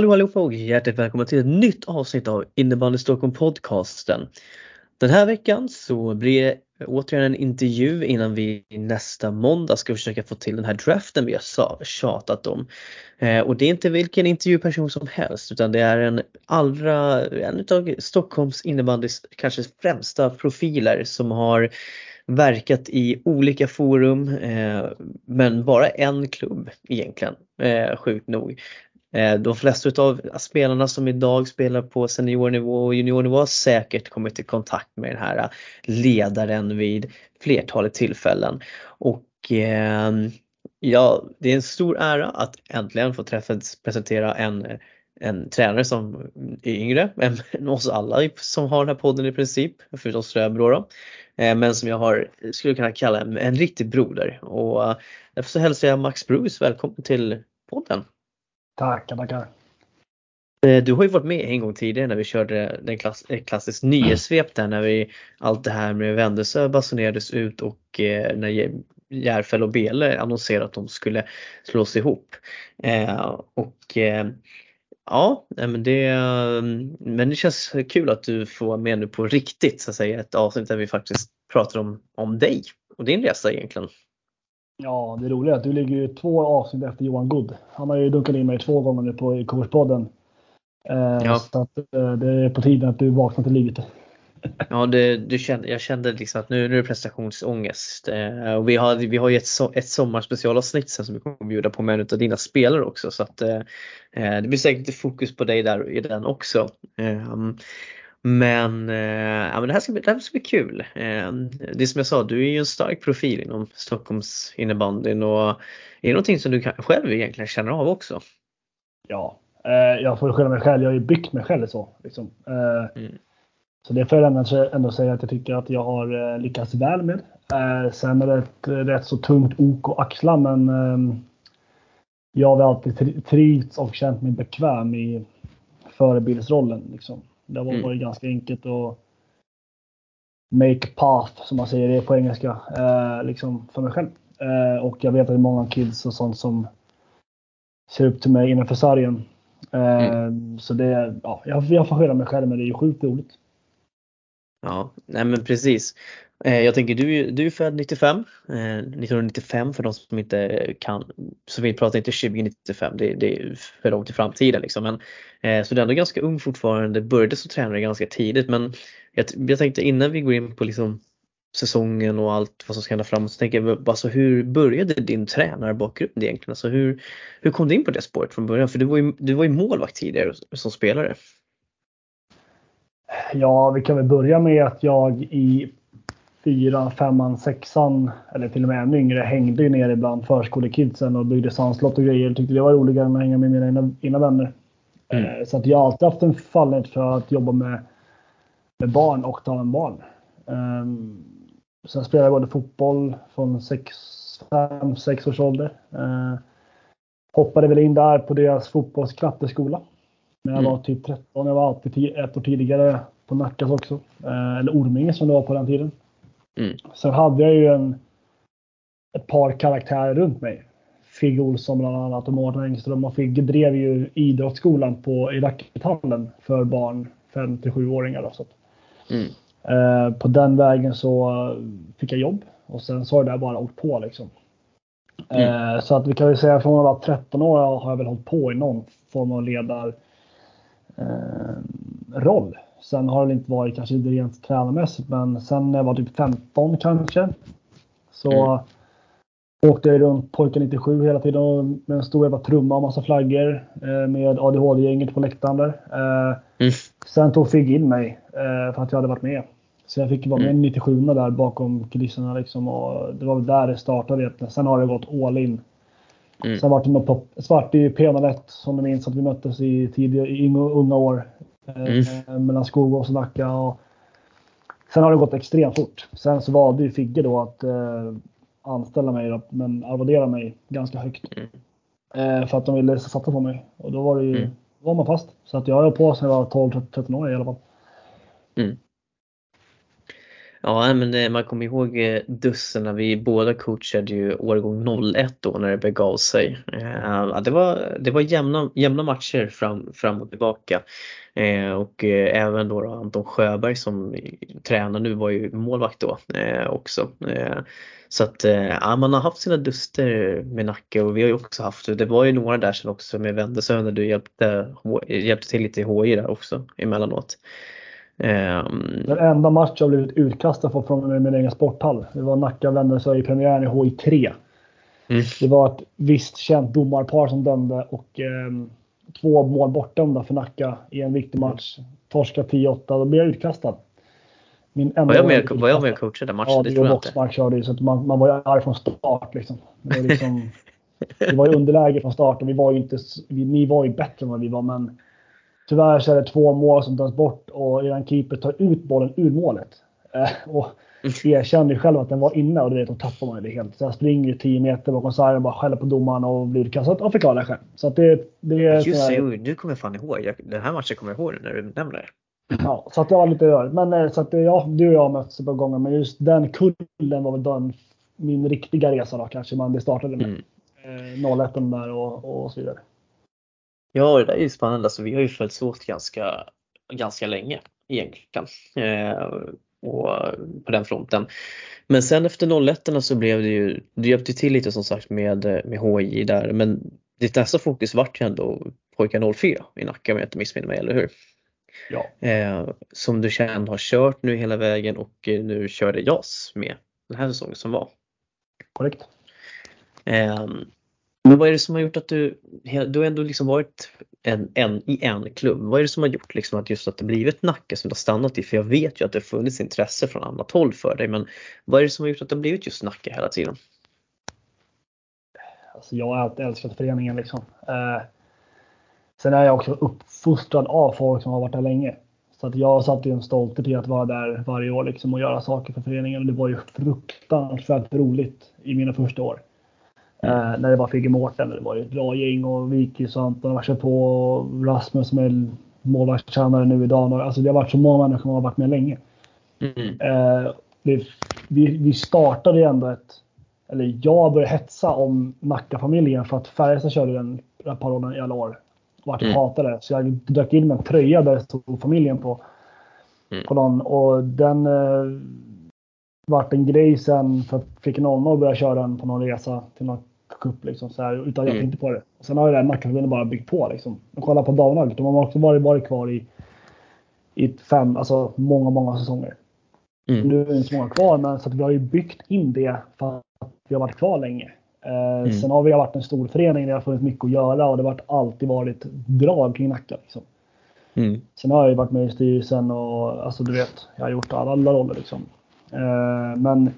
Hallå allihopa och hjärtligt välkomna till ett nytt avsnitt av Innebandy Stockholm podcasten. Den här veckan så blir det återigen en intervju innan vi nästa måndag ska försöka få till den här draften vi har tjatat om. Eh, och det är inte vilken intervjuperson som helst utan det är en allra, en av Stockholms innebandys kanske främsta profiler som har verkat i olika forum eh, men bara en klubb egentligen, eh, sjukt nog. Eh, de flesta av spelarna som idag spelar på seniornivå och juniornivå har säkert kommit i kontakt med den här ledaren vid flertalet tillfällen. Och ehm, ja, det är en stor ära att äntligen få träffa presentera en, en tränare som är yngre än oss alla som har den här podden i princip, förutom Ströbro då. Eh, men som jag har, skulle kunna kalla en, en riktig broder. Och eh, därför så hälsar jag Max Bruce välkommen till podden. Tackar, tackar. Eh, du har ju varit med en gång tidigare när vi körde den klass, klassiskt nyhetssvep där när vi allt det här med Vändelsö basunerades ut och eh, när Järfäll och Bele annonserade att de skulle slås ihop. Eh, och eh, ja, men det, mm, men det känns kul att du får vara med nu på riktigt så att säga ett avsnitt där vi faktiskt pratar om, om dig och din resa egentligen. Ja, det roliga är att du ligger ju två avsnitt efter Johan Good. Han har ju dunkat in mig två gånger nu på Kurspodden. Eh, ja. Så att, eh, det är på tiden att du vaknar till livet. Ja, det, du kände, jag kände liksom att nu, nu är det prestationsångest. Eh, och vi har, vi har ju ett, ett sommarspecialavsnitt sen som vi kommer att bjuda på med en av dina spelare också. Så att, eh, eh det blir säkert fokus på dig där i den också. Eh, men, eh, ja, men det, här ska bli, det här ska bli kul. Eh, det är som jag sa, du är ju en stark profil inom Stockholms innebandyn och är det någonting som du själv egentligen känner av också? Ja, eh, jag får skylla mig själv. Jag har ju byggt mig själv så. Liksom. Eh, mm. Så det får jag ändå, ändå säga att jag tycker att jag har eh, lyckats väl med. Eh, sen är det ett rätt så tungt ok att axla men ehm, jag har väl alltid trivts och känt mig bekväm i förebildsrollen. Liksom. Det har varit mm. ganska enkelt att make path som man säger det på engelska eh, liksom för mig själv. Eh, och jag vet att det är många kids och sånt som ser upp till mig innanför sargen. Eh, mm. Så det, ja, jag, jag får skylla mig själv men det är ju sjukt roligt. Ja, nej men precis. Eh, jag tänker du, du är född 95, 1995 eh, för de som inte kan, så vi pratar inte 2095, det, det är för långt i framtiden liksom. Men, eh, så du är ändå ganska ung fortfarande, började som tränare ganska tidigt men jag, jag tänkte innan vi går in på liksom säsongen och allt vad som ska hända framåt så tänker jag alltså hur började din tränarbakgrund egentligen? Alltså hur, hur kom du in på det spåret från början? För du var ju, du var ju målvakt tidigare som spelare. Ja, vi kan väl börja med att jag i fyran, femman, sexan eller till och med ännu yngre hängde ju ner ibland förskolekidsen och byggde sandslott och grejer. Tyckte det var roligare än att hänga med mina egna vänner. Mm. Eh, så att jag har alltid haft en fallenhet för att jobba med, med barn och ta med barn. Um, sen spelade jag både fotboll från 5-6 års ålder. Uh, hoppade väl in där på deras fotbollsknatteskola. När jag mm. var typ 13. Jag var alltid ett år tidigare på Nackas också. Uh, eller Orminge som det var på den tiden. Mm. Sen hade jag ju en, ett par karaktärer runt mig. Figge Olsson bland annat och Mårten Engström och Figge drev ju idrottsskolan på, i rackethallen för barn 5 till 7-åringar. Mm. Eh, på den vägen så fick jag jobb och sen så har det där bara åkt på liksom. Mm. Eh, så att vi kan väl säga från att vara 13 år har jag väl hållit på i någon form av ledarroll. Eh, Sen har det inte varit kanske rent tränarmässigt, men sen när jag var typ 15 kanske så mm. åkte jag runt pojken 97 hela tiden med en stor jävla trumma och massa flaggor eh, med ADHD-gänget på läktaren där. Eh, mm. Sen tog Figg in mig eh, för att jag hade varit med. Så jag fick vara med mm. 97 där bakom kulisserna liksom och det var väl där det startade egentligen. Sen har det gått all in Mm. Sen var det något svart i P1 som ni minns att vi möttes i, tidiga, i unga år. Mm. Eh, mellan Skogås och Nacka. Och sen har det gått extremt fort. Sen så valde ju Figge då att eh, anställa mig, då, men arvodera mig ganska högt. Mm. Eh, för att de ville satsa på mig. Och då var det ju, mm. var man fast. Så att jag har på sedan jag var 12-13 år i alla fall. Mm. Ja, men man kommer ihåg eh, dussen när vi båda coachade ju årgång 01 då när det begav sig. Eh, det var, det var jämna, jämna matcher fram, fram och tillbaka. Eh, och även då, då Anton Sjöberg som tränar nu var ju målvakt då också. Så att ja, man har haft sina duster med Nacka och vi har ju också haft, det var ju några där sen också med Wendelsö när du hjälpte, hjälpte till lite i HI där också emellanåt. Um, Den enda match jag blivit utkastad från min egen sporthall. Det var Nacka vände sig i premiären i HI3. Mm. Det var ett visst känt domarpar som dömde och um, två mål bortdömda för Nacka i en viktig match. Torska 10-8, då blev jag utkastad. Min var, jag med, var jag med och coachade matchen? Ja, det tror jag inte. körde så att man, man var ju arg från start. Liksom. Det var liksom, vi var i underläge från start och vi var ju inte, vi, ni var ju bättre än vad vi var men Tyvärr så är det två mål som tas bort och eran keeper tar ut bollen ur målet. Eh, och erkänner själv att den var inne och du vet, då tappar man det helt. Så jag springer 10 meter bakom sargen och bara skäller på domaren och blir kastad och förklarar det själv. Så att det, det är Just det, du kommer fan ihåg. Den här matchen kommer jag ihåg när du nämner. Ja, så att det var lite rörigt. Men eh, så att ja, du och jag har mötts ett par gånger. Men just den kullen var väl den, min riktiga resa då kanske man det startade med. Mm. Eh, 01 där och, och så vidare. Ja, det där är ju spännande. Alltså, vi har ju följts åt ganska, ganska länge egentligen. Eh, och på den fronten. Men sen efter 01 så blev det ju, det hjälpte till lite som sagt med, med HI där men ditt nästa fokus vart ju ändå pojkar 04 i Nacka om jag inte missminner mig, eller hur? Ja. Eh, som du känd har kört nu hela vägen och nu körde JAS med den här säsongen som var. Korrekt. Eh, men vad är det som har gjort att du, du har ändå liksom varit en, en, i en klubb. Vad är det som har gjort liksom att just att det blivit Nacka som du har stannat i? För jag vet ju att det funnits intresse från annat håll för dig. Men vad är det som har gjort att det har blivit just Nacka hela tiden? Alltså jag har alltid älskat föreningen liksom. Eh, sen är jag också uppfostrad av folk som har varit där länge. Så att jag satt ju en stolthet i att vara där varje år liksom och göra saker för föreningen. Det var ju fruktansvärt roligt i mina första år. Eh, när det var Figge Mårten. Det var ett bra gäng och Viki och kört på och Rasmus som är målvaktstränare nu idag. Alltså det har varit så många människor som har varit med länge. Mm. Eh, det, vi, vi startade ju ändå ett, eller jag började hetsa om Nacka-familjen för att Färjestad körde den parolen i alla år. Att jag mm. hatade. Så jag dök in med en tröja där det stod familjen på. Mm. på någon, och den eh, vart en grej sen för att fick 00 börja köra den på någon resa till någon cup liksom så här, utan jag mm. tänkte på det. Och sen har ju det här Nackaförbundet bara byggt på liksom. Och kolla på damlaget. De har också varit, varit kvar i, i fem, alltså många, många säsonger. Mm. Nu är det inte så många kvar, men så att vi har ju byggt in det för att vi har varit kvar länge. Eh, mm. Sen har vi varit en stor förening där det har funnits mycket att göra och det har alltid varit drag kring Nacka. Liksom. Mm. Sen har jag ju varit med i styrelsen och alltså du vet, jag har gjort alla, alla roller liksom. Eh, men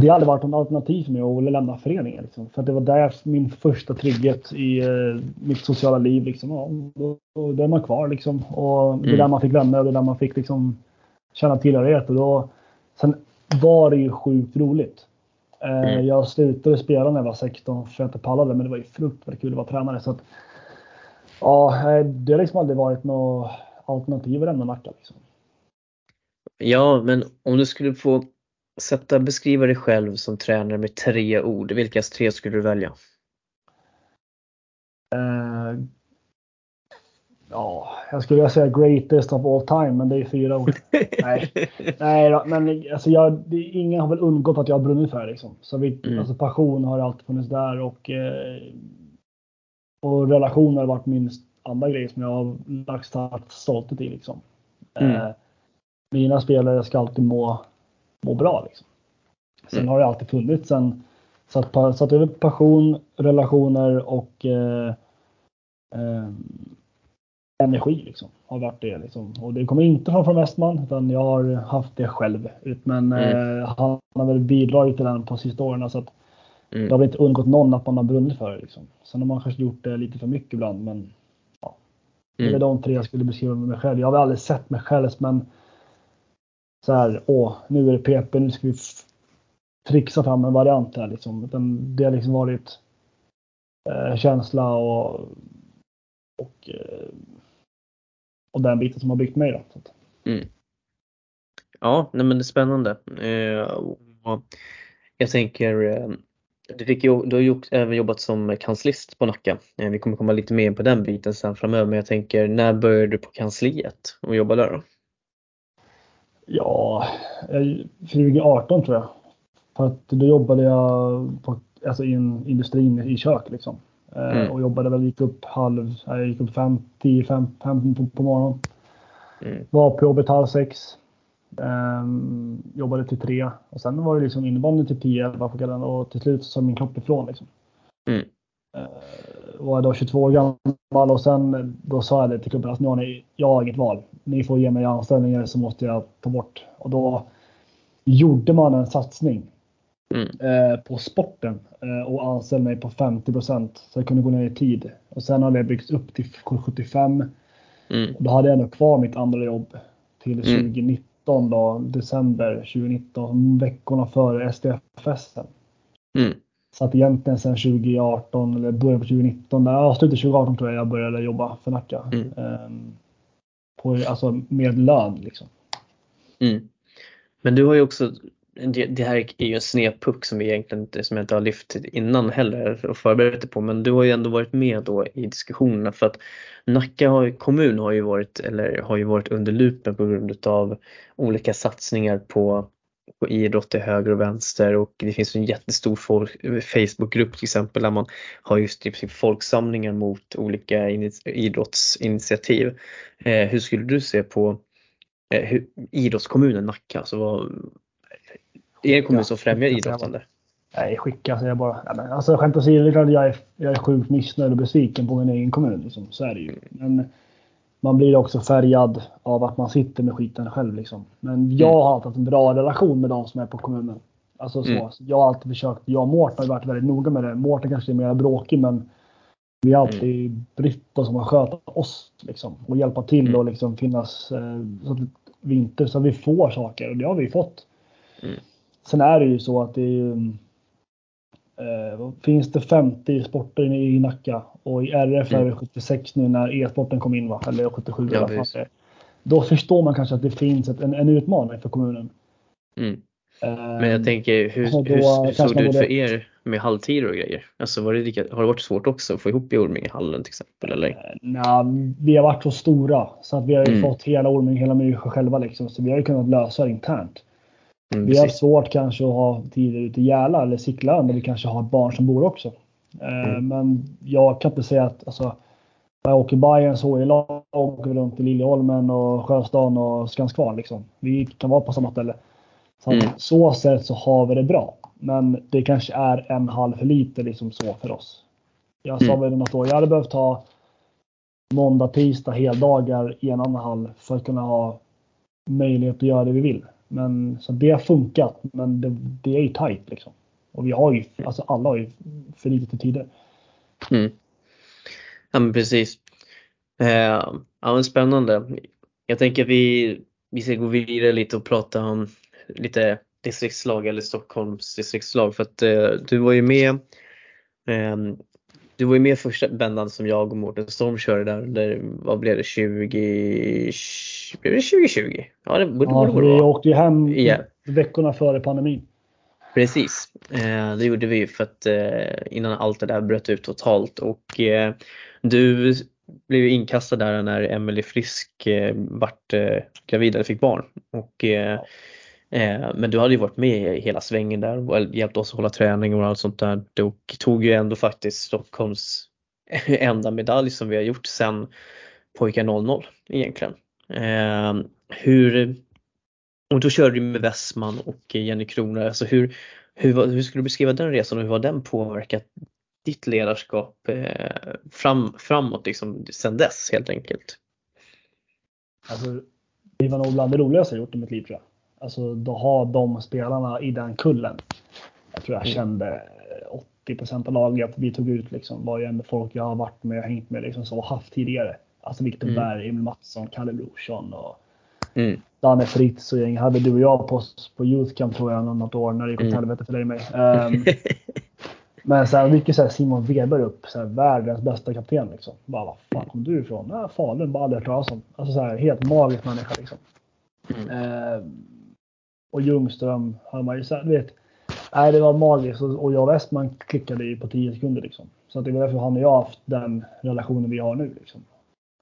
det har aldrig varit något alternativ för mig att lämna föreningen. Liksom. För det var där min första trygghet i uh, mitt sociala liv. Liksom. Ja, då, då, då är man kvar liksom. Och det är mm. där man fick vänner och det är där man fick liksom, känna tillhörighet. Och då, sen var det ju sjukt roligt. Uh, mm. Jag slutade spela när jag var 16 för att jag inte pallade. Men det var ju fruktansvärt kul att vara tränare. Så att, ja, det har liksom aldrig varit något alternativ att lämna Nacka. Liksom. Ja, men om du skulle få sätta, beskriva dig själv som tränare med tre ord, vilka tre skulle du välja? Uh, ja, jag skulle vilja säga greatest of all time, men det är fyra ord. nej, nej då, men alltså jag, det, ingen har väl undgått att jag har brunnit för det. Liksom. Så vi, mm. alltså passion har alltid funnits där och, eh, och relationer har varit min andra grej som jag har lagt starkt stolthet i. Liksom. Mm. Eh, mina spelare ska alltid må, må bra. Liksom. Sen mm. har det alltid funnits en satt, satt över passion, relationer och eh, eh, energi. Liksom, har varit det, liksom. Och det kommer inte från, från Westman utan jag har haft det själv. Men mm. eh, han har väl bidragit till den på sista åren. Så att Mm. Det har väl inte undgått någon att man har brunnit för det. Liksom. Sen har man kanske gjort det lite för mycket ibland. Men ja. Det är mm. de tre jag skulle beskriva med mig själv. Jag har aldrig sett mig själv men så här, åh, nu är det PP, nu ska vi trixa fram en variant här liksom. Utan det har liksom varit eh, känsla och, och, eh, och den biten som har byggt mig. Då, mm. Ja, nej men det är spännande. Eh, jag tänker, eh, du, fick du har ju även jobbat som kanslist på Nacka. Eh, vi kommer komma lite mer in på den biten sen framöver men jag tänker, när började du på kansliet och jobba där då? Ja, 2018 tror jag. För att då jobbade jag på, alltså i en industrin i kök liksom. Eh, mm. Och jobbade väl, gick upp halv, jag gick upp fem, tio, fem, fem på, på morgonen. Mm. Var på jobbet halv sex. Um, jobbade till tre och sen var det liksom innebandy till tio, elva på kvällen och till slut så sa min kropp ifrån liksom. Mm. Uh, var då 22 år gammal och sen då sa jag det till klubben att nu har ni, jag har inget val. Ni får ge mig anställningar så måste jag ta bort. Och då gjorde man en satsning mm. eh, på sporten eh, och anställde mig på 50% så jag kunde gå ner i tid. Och sen har det byggts upp till 75. Mm. Och då hade jag ändå kvar mitt andra jobb till 2019 mm. då, december 2019, veckorna före SDF-festen. Mm. Så att egentligen sen 2018 eller början på 2019, där, ja, slutet 2018 tror jag jag började jobba för Nacka. Mm. Um, får alltså med lön liksom. Mm. Men du har ju också, det, det, här är ju en snedpuck som vi egentligen inte, som jag inte har lyft innan heller och förberett dig på men du har ju ändå varit med då i diskussionerna för att Nacka har, kommun har ju varit, eller har ju varit under lupen på grund av olika satsningar på på idrott till höger och vänster och det finns en jättestor Facebookgrupp till exempel där man har just princip folksamlingar mot olika idrottsinitiativ. Eh, hur skulle du se på eh, hur, idrottskommunen Nacka? Alltså vad, är det en kommun som främjar idrottande? Nej, skicka säger jag bara. Alltså skämt åsido, jag är, jag är sjukt missnöjd och besviken på min egen kommun. Liksom. Så är det ju. Men, man blir också färgad av att man sitter med skiten själv. Liksom. Men jag mm. har alltid haft en bra relation med de som är på kommunen. Alltså så. Mm. Jag har alltid försökt, jag och Mårten har varit väldigt noga med det. Mårten kanske är mer bråkig men vi har alltid mm. brytt oss om att sköta oss liksom, och hjälpa till mm. och liksom finnas eh, så att vi inte så att vi får saker och det har vi fått. Mm. Sen är det ju så att det är eh, finns det 50 sporter i Nacka och i RF är det 76 nu när e-sporten kom in va? Eller 77 ja, i Då förstår man kanske att det finns en, en utmaning för kommunen. Mm. Men jag tänker, hur, hur, hur såg det ut för er med halvtider och grejer? Alltså var det lika, har det varit svårt också att få ihop i Ormingehallen till exempel? Eller? Eh, Nej, vi har varit så stora så att vi har mm. fått hela Orminge, hela Myrsjö själva liksom. Så vi har ju kunnat lösa det internt. Mm, vi har svårt kanske att ha tider ute i Järla eller Sicklan där vi kanske har barn som bor också. Eh, mm. Men jag kan inte säga att alltså, jag åker Bayerns HI-lag åker runt i Liljeholmen och Sjöstaden och Skanskvarn. Liksom. Vi kan vara på samma ställe. Så mm. så sätt så har vi det bra. Men det kanske är en halv för lite liksom så för oss. Jag sa mm. väl något år, jag hade behövt ha måndag, tisdag, heldagar i en annan hall för att kunna ha möjlighet att göra det vi vill. Men så det har funkat, men det, det är ju tajt liksom. Och vi har ju, alltså alla har ju för lite tider. Mm. Ja men precis. Eh, ja men spännande. Jag tänker att vi, vi ska gå vidare lite och prata om lite distriktslag eller Stockholms distriktslag för att eh, du var ju med eh, du var ju med första vändan som jag och Mårten Storm körde där under, vad blev det, 20, blev det 2020? Ja, det borde, ja, borde vi åkte ju hem yeah. veckorna före pandemin. Precis, eh, det gjorde vi för att eh, innan allt det där bröt ut totalt och eh, du blev inkastad där när Emelie Frisk vart gravid eller fick barn. Och, Eh, men du hade ju varit med hela svängen där och hjälpt oss att hålla träning och allt sånt där och tog ju ändå faktiskt Stockholms enda medalj som vi har gjort sedan pojkar 00 egentligen. Eh, hur, och då körde du med Westman och Jenny Krona. Alltså hur, hur, hur skulle du beskriva den resan och hur har den påverkat ditt ledarskap eh, fram, framåt liksom, sen dess helt enkelt? Alltså, det var nog bland det roligaste jag gjort i mitt liv tror jag. Alltså att ha de spelarna i den kullen. Jag tror jag mm. kände 80% av laget vi tog ut liksom var ju ändå folk jag har varit med och hängt med liksom så haft tidigare. Alltså Viktor mm. Berg, Emil Mattsson, Kalle Brorsson och mm. Danne Fritz och gäng. Hade du och jag på, på Youth Camp tror jag något år när det gick åt mm. helvete för dig och mig. Um, men så här, mycket så här Simon Weber upp, så här, världens bästa kapten liksom. Bara, var fan kom du ifrån? Ja, Falun, bara aldrig hört talas om. Alltså så här, helt magisk människa liksom. Mm. Um, och Ljungström hade man ju så vet. Nej, det var magiskt och, jag och Westman klickade ju på 10 sekunder liksom. Så att det var därför han och jag haft den relationen vi har nu liksom.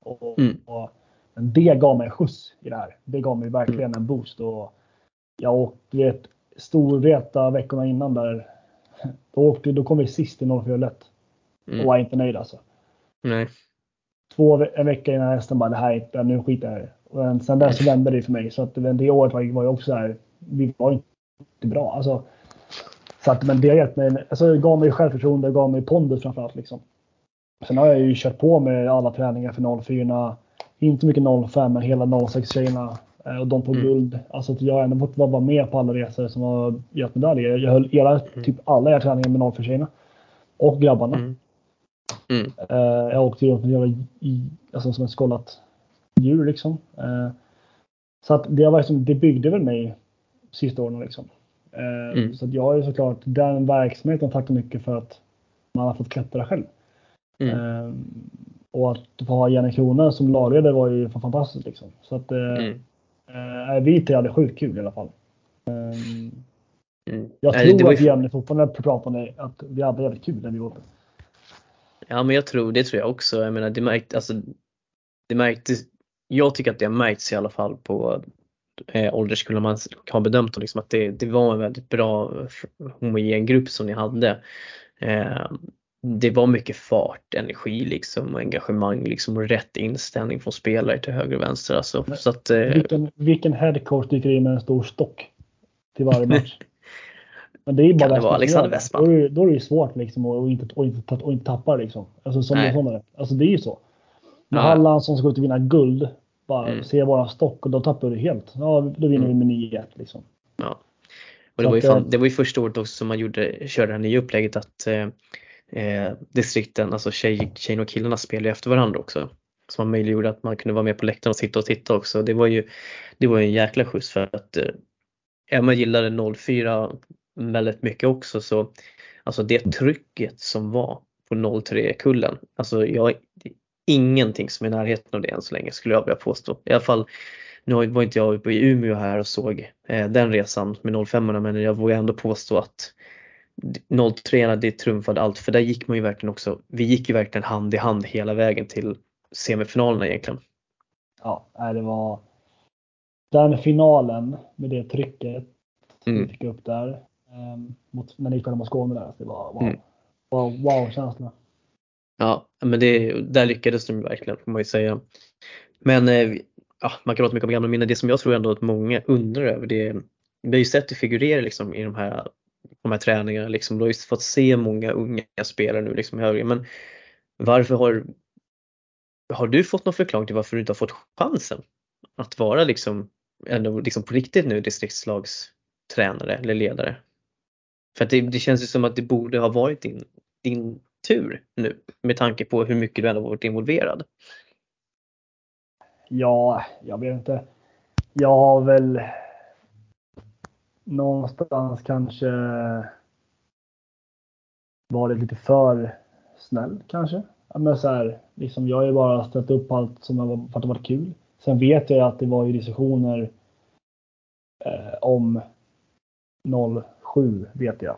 Och, mm. och, men det gav mig en skjuts i det här. Det gav mig verkligen mm. en boost. Och jag åkte, vet, Storvreta veckorna innan där. Då, åkte, då kom vi sist i 04 mm. Och var inte nöjd alltså. Nej. Två en vecka innan hästen bara, det här är inte, nu skiter jag i det. Sen dess så vände det för mig. Så att det året var, var ju också så här, vi var inte bra. Alltså, så att, men det har gett mig, alltså, det gav mig självförtroende, gav mig pondus framförallt. Liksom. Sen har jag ju kört på med alla träningar för 04. Inte mycket 05 men hela 06 tjejerna. Eh, och de på mm. guld. Alltså att jag har ändå fått vara med på alla resor som har gett medaljer. Jag höll era, mm. typ alla era träningar med 04 tjejerna. Och grabbarna. Mm. Mm. Uh, jag åkte runt i, alltså som ett skållat djur liksom. Uh, så att det, var liksom, det byggde väl mig sista åren liksom. Uh, mm. Så att jag har ju såklart den verksamheten tackat mycket för att man har fått klättra själv. Mm. Ehm, och att få ha Jenny Krona som lagledare var ju fantastiskt. Liksom. Så att, eh, mm. eh, vi tre hade sjukt kul i alla fall. Mm. Jag tror Nej, att ju... Jenny fortfarande pratar om att vi hade jävligt kul när vi var uppe. Ja men jag tror, det tror jag också. Jag menar det märktes, alltså, det märktes, jag tycker att det har märkts i alla fall på eh, ålderskullar man har bedömt liksom, att det, det var en väldigt bra homogen grupp som ni hade. Eh, det var mycket fart, energi liksom och engagemang liksom och rätt inställning från spelare till höger och vänster. Alltså, så att, eh... vilken, vilken headcoach dyker in med en stor stock till varje match? Men det är bara kan det vara Alexander Westman? Då, är, då är det svårt liksom att inte, och inte, och inte tappa liksom. Alltså, som. Sådana. alltså det är ju så. Ja. Halland som ska ut och vinna guld bara mm. ser våran stock och då tappar du helt. Ja, då vinner mm. vi med 9-1 liksom. Ja. Och det, var ju fan, eh, det var ju första året också som man gjorde, körde det här nya upplägget att eh, eh, distrikten, alltså tjej, tjejerna och killarna spelade efter varandra också. Som möjliggjorde att man kunde vara med på läktaren och sitta och titta också. Det var ju det var en jäkla skjuts för att eh, man gillade 04 väldigt mycket också så alltså det trycket som var på 03-kullen, alltså jag ingenting som är i närheten av det än så länge skulle jag vilja påstå. I alla fall, nu var inte jag uppe i Umeå här och såg eh, den resan med 05 men jag vågar ändå påstå att 03 det trumfade allt för där gick man ju verkligen också, vi gick ju verkligen hand i hand hela vägen till semifinalerna egentligen. Ja, det var den finalen med det trycket mm. vi fick upp där um, mot, när ni spelade mot Skåne där. Det var wow, mm. wow, wow känsla. Ja, men det, där lyckades de verkligen får man ju säga. Men eh, ja, man kan prata mycket om gamla minnen. Det som jag tror ändå att många undrar över det vi har ju sett det figurera liksom i de här de här träningarna. Liksom. Du har ju fått se många unga spelare nu liksom högre. Men varför har, har du fått någon förklaring till varför du inte har fått chansen att vara liksom, ändå, liksom på riktigt nu distriktslagstränare eller ledare? För det, det, känns ju som att det borde ha varit din, din tur nu med tanke på hur mycket du ändå varit involverad. Ja, jag vet inte. Jag har väl någonstans kanske varit lite för snäll kanske. Men så här, liksom jag har ju bara ställt upp allt som har, för att det varit kul. Sen vet jag att det var ju diskussioner eh, om 07 vet jag.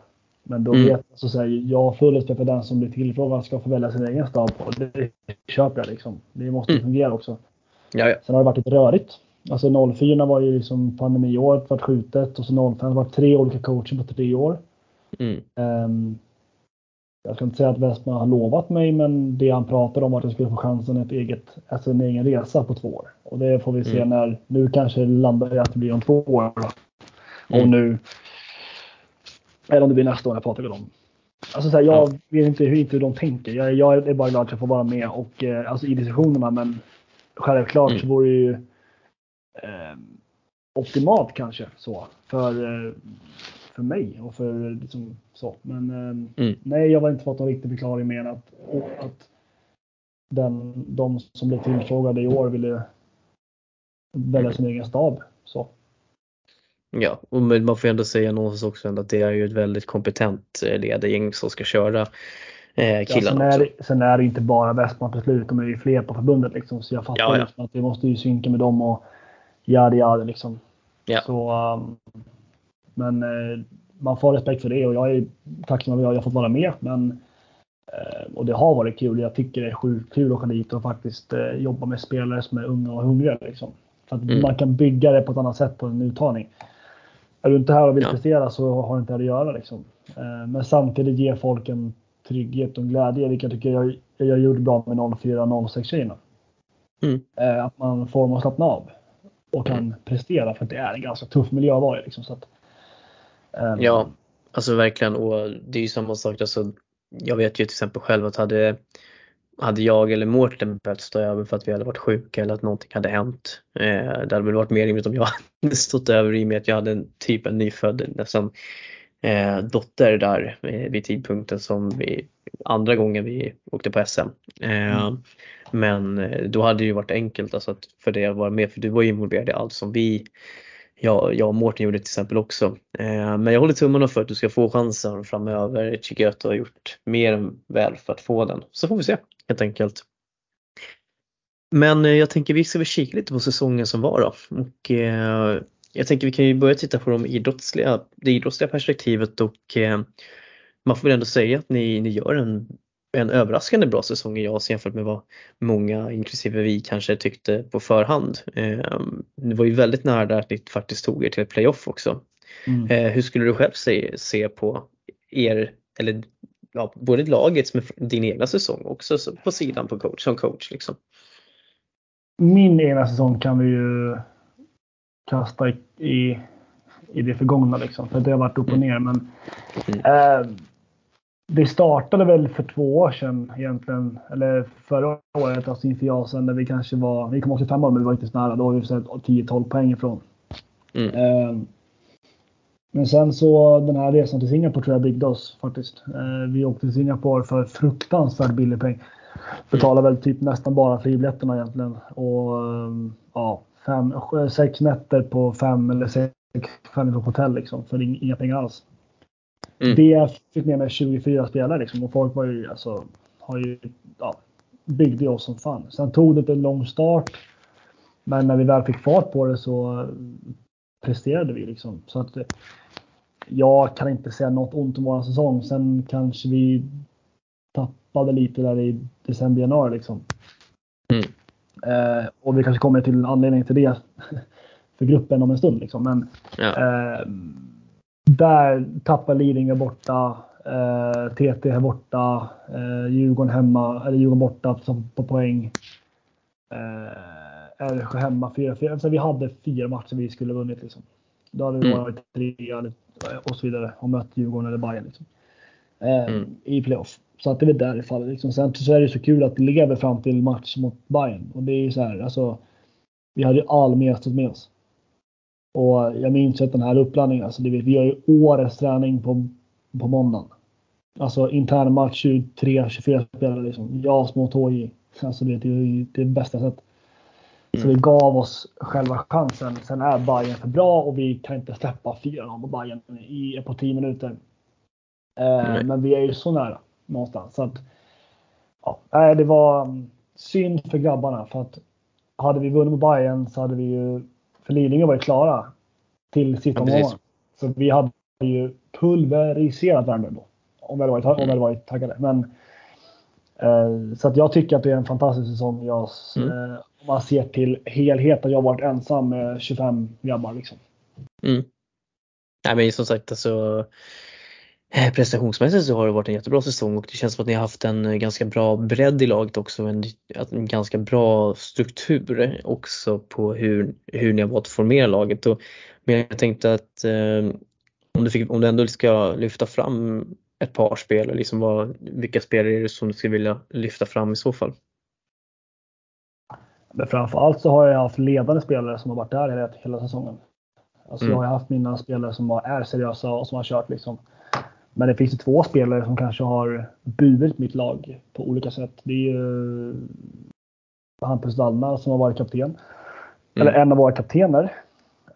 Men då mm. vet jag, så säger jag har full respekt för den som blir tillfrågad ska få välja sin egen stab. Och det köper jag liksom. Det måste mm. fungera också. Ja, ja. Sen har det varit lite rörigt. Alltså 04 var ju liksom pandemiåret, vart skjutet och så 05 var tre olika coacher på tre år. Mm. Um, jag ska inte säga att Westman har lovat mig, men det han pratade om var att jag skulle få chansen ett eget, alltså en egen resa på två år. Och det får vi se mm. när, nu kanske det landar i att det blir om två år. Mm. Och nu, eller om det blir nästa år, jag pratar om. Alltså så här, jag ja. vet inte hur, inte hur de tänker. Jag, jag, är bara glad att jag får vara med och, eh, alltså i diskussionerna, men självklart mm. så vore det ju eh, optimalt kanske så för, eh, för mig och för liksom, så. Men eh, mm. nej, jag har inte fått någon riktig förklaring mer än att, att den, de som blev tillfrågade i år ville välja sin egen stab. Så. Ja, och man får ändå säga någonstans också att det är ju ett väldigt kompetent eh, ledargäng som ska köra eh, killarna ja, sen, är, sen är det inte bara Westman till slut, de är ju fler på förbundet liksom. Så jag fattar ja, ja. Liksom att vi måste ju synka med dem och yadi yadi liksom. Ja. Så, um, men eh, man får respekt för det och jag är tacksam att jag har fått vara med. Men, eh, och det har varit kul. Jag tycker det är sjukt kul att åka dit och faktiskt eh, jobba med spelare som är unga och hungriga. Liksom. För att mm. man kan bygga det på ett annat sätt på en uttagning. Är du inte här och vill ja. prestera så har du inte här att göra. Liksom. Eh, men samtidigt ger folk en trygghet och en glädje, vilket jag tycker jag, jag gjorde bra med 04-06 tjejerna. Mm. Eh, att man får dem att slappna av och kan mm. prestera för att det är en ganska tuff miljö att vara i. Liksom, så att, um... Ja, alltså verkligen och det är ju samma sak. Alltså, jag vet ju till exempel själv att hade, hade jag eller Mårten behövt stå över för att vi hade varit sjuka eller att någonting hade hänt. Eh, det hade väl varit mer rimligt om jag hade stått över i och med att jag hade en typ en nyfödd nästan eh, dotter där eh, vid tidpunkten som vi andra gången vi åkte på SM. Eh, mm. Men eh, då hade det ju varit enkelt alltså att för dig att vara med för du var ju involverad i allt som vi jag, jag och Mårten gjorde till exempel också. Eh, men jag håller tummarna för att du ska få chansen framöver. Jag tycker att du har gjort mer än väl för att få den. Så får vi se helt enkelt. Men eh, jag tänker vi ska väl kika lite på säsongen som var då. Och, eh, jag tänker vi kan ju börja titta på de idrottsliga, det idrottsliga perspektivet och eh, man får väl ändå säga att ni, ni gör en, en överraskande bra säsong i JAS jämfört med vad många, inklusive vi, kanske tyckte på förhand. Eh, det var ju väldigt nära där att ni faktiskt tog er till playoff också. Mm. Eh, hur skulle du själv se, se på er, eller ja, både lagets med din egna säsong också på sidan på coach, som coach? Liksom? Min egna säsong kan vi ju kasta i, i, det förgångna. Liksom, för det har varit upp och ner. Men, mm. eh, det startade väl för två år sedan egentligen. Eller förra året, alltså inför JASen, där vi kanske var, vi kom 85 år men vi var inte så nära. Då var vi 10-12 poäng ifrån. Mm. Eh, men sen så den här resan till Singapore tror jag byggde oss faktiskt. Eh, vi åkte till Singapore för fruktansvärt billig peng. Betalade väl typ nästan bara fribiljetterna egentligen. Och ehm, ja, fem, sex nätter på fem eller sex fem på hotell liksom, för inga pengar alls. Mm. Det fick med mig 24 spelare liksom, och folk var ju alltså, har ju, ja, byggde oss som fan. Sen tog det en lång start. Men när vi väl fick fart på det så presterade vi liksom. Så att jag kan inte säga något ont om vår säsong. Sen kanske vi tappade lite där i december, januari liksom. Mm. Eh, och vi kanske kommer till anledning till det för gruppen om en stund. Liksom. Men ja. eh, där tappar Lidingö borta. Eh, TT är borta. Eh, Djurgården hemma, eller Djurgården borta på poäng. Eh, Älvsjö hemma 4-4. Alltså, vi hade fyra matcher vi skulle vunnit. Liksom. Då hade vi mm. varit trea och så vidare och mött Djurgården eller Bayern liksom. eh, mm. i playoff. Så att det är väl där det faller. Liksom. Sen så är det så kul att det lever fram till match mot Bayern. Och det är så här, alltså. Vi hade ju all mestet med oss. Och jag minns att den här uppladdningen, alltså det, vi har ju årets träning på, på måndagen. Alltså intern match 23-24 spelare liksom. Jag mot HJ. Alltså det, det är det bästa sättet. Så mm. vi gav oss själva chansen. Sen är Bayern för bra och vi kan inte släppa 4-0 på Bayern i, på 10 minuter. Eh, men vi är ju så nära någonstans. Så att, ja, det var mm, synd för grabbarna för att hade vi vunnit mot Bayern så hade vi ju för Lidingö varit klara till sista ja, Så vi hade ju pulveriserat Värmdö då. Om vi hade varit, om vi hade varit taggade. Men, eh, så att jag tycker att det är en fantastisk säsong. Jag, mm. eh, man ser till helheten. Jag har varit ensam med 25 grabbar liksom. Mm. Nej men som sagt alltså eh, prestationsmässigt så har det varit en jättebra säsong och det känns som att ni har haft en eh, ganska bra bredd i laget också. En, en ganska bra struktur också på hur, hur ni har valt att formera laget. Och, men jag tänkte att eh, om, du fick, om du ändå ska lyfta fram ett par spelare, liksom vad, vilka spelare är det som du skulle vilja lyfta fram i så fall? Men framförallt så har jag haft ledande spelare som har varit där hela, hela säsongen. Alltså mm. Jag har haft mina spelare som är seriösa och som har kört liksom. Men det finns ju två spelare som kanske har burit mitt lag på olika sätt. Det är ju Hampus Wallner som har varit kapten. Mm. Eller en av våra kaptener.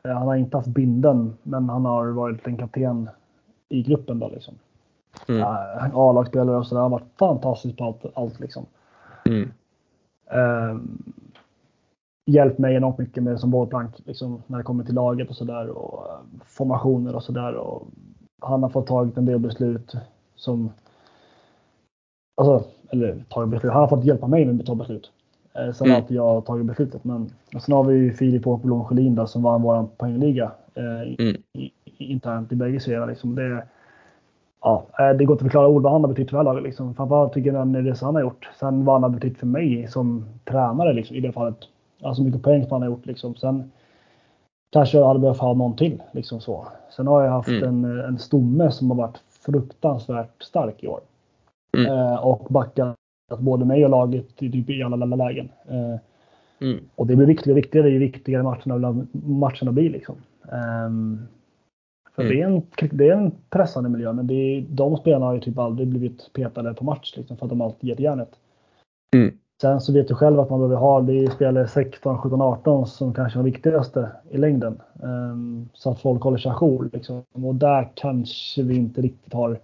Eh, han har inte haft binden, men han har varit en kapten i gruppen. Då, liksom. mm. A-lagsspelare och sådär. Han har varit fantastisk på allt. allt liksom. Mm. Uh, hjälpt mig enormt mycket med som bollplank liksom, när det kommer till laget och sådär. Och uh, formationer och sådär. Han har fått tagit en del beslut som Alltså, eller tagit beslut. Han har fått hjälpa mig med att ta beslut. Eh, sen mm. har alltid jag tagit beslutet. Men sen har vi Filip Åkerblom Sjölin som vann vår poängliga eh, mm. i, internt i bägge serierna. Liksom. Det, ja, eh, det går inte att förklara ord vad han har betytt för laget. Liksom. Framförallt tycker jag den resan han har gjort. Sen vad han har betytt för mig som tränare liksom, i det fallet. Alltså mycket poäng som han har gjort. Liksom. Sen kanske jag hade behövt ha någon till. Liksom så. Sen har jag haft mm. en, en stomme som har varit fruktansvärt stark i år. Mm. Eh, och backat både mig och laget typ i alla, alla lägen. Eh, mm. Och det blir viktigare och viktigare ju viktigare matcherna, matcherna blir. Liksom. Um, för mm. det, är en, det är en pressande miljö, men det är, de spelarna har ju typ aldrig blivit petade på match liksom, för att de alltid gett järnet. Mm. Sen så vet du själv att man behöver ha, det är spelare 16, 17, 18 som kanske är viktigaste i längden. Um, så att folk håller sig ajour. Liksom. Och där kanske vi inte riktigt har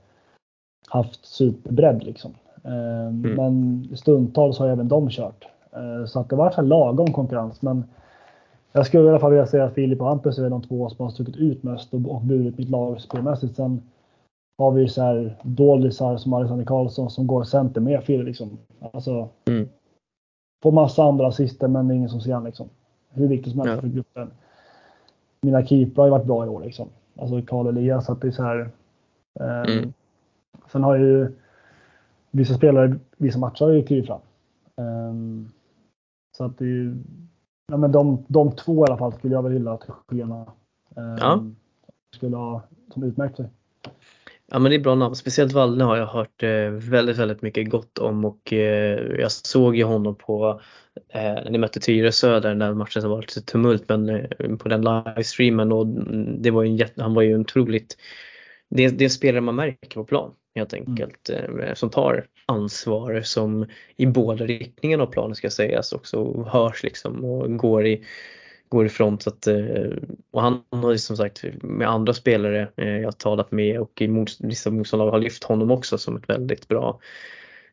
haft superbredd. Liksom. Ehm, mm. Men stundtals har även de kört. Ehm, så att det var så lagom konkurrens. Men jag skulle i alla fall vilja säga att Filip och Hampus är de två som har stuckit ut mest och, och burit mitt lag spelmässigt. Sen har vi så här doldisar som Alexander Karlsson som går center med Filip. Liksom. Alltså, mm. Får massa andra assister men det är ingen som ser han liksom. Hur viktigt som helst ja. för gruppen. Mina keeprar har ju varit bra i år liksom. Alltså Karl Elias. Att det är så här, um, mm. Sen har ju vissa spelare, vissa matcher har ju klivit fram. Um, så att det är ja, men de, de två i alla fall skulle jag väl hylla till skyarna. Um, ja. Skulle ha som utmärkt sig. Ja men det är bra namn. Speciellt Wallne har jag hört eh, väldigt, väldigt mycket gott om och eh, jag såg ju honom på eh, när ni mötte Tyresö där den där matchen som var lite tumult men på den livestreamen och det var ju en han var ju otroligt det, det är en spelare man märker på plan helt mm. enkelt mm. som tar ansvar som i båda riktningarna av planen ska sägas också hörs liksom och går i går i front. Så att, eh, och han har ju som sagt med andra spelare eh, jag talat med och i vissa motståndare har lyft honom också som ett väldigt bra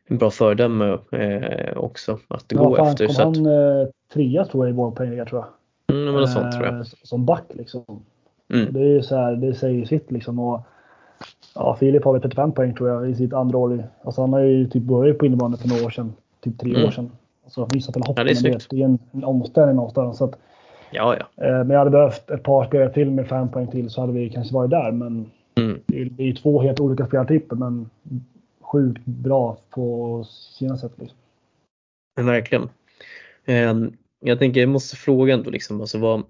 en bra föredöme eh, också att ja, gå fan, efter. Kom så han eh, trea tror jag i vår poäng tror jag. Mm, men sånt, tror jag. Som back liksom. Mm. Det är så här, det säger sitt liksom. Och Ja, Filip har väl 35 poäng tror jag i sitt andra år. Alltså han har ju typ börjat på innebandy för några år sedan. Typ tre mm. år sedan. Alltså missat hela hoppen. Ja, det, är det, det är en, en omställning någonstans. Så att, ja, ja. Eh, men jag hade behövt ett par spelare till med fem poäng till så hade vi kanske varit där. Men mm. det, är, det är två helt olika spelartyper men sjukt bra på sina sätt. Liksom. Verkligen. Um, jag tänker jag måste fråga ändå liksom, alltså vad,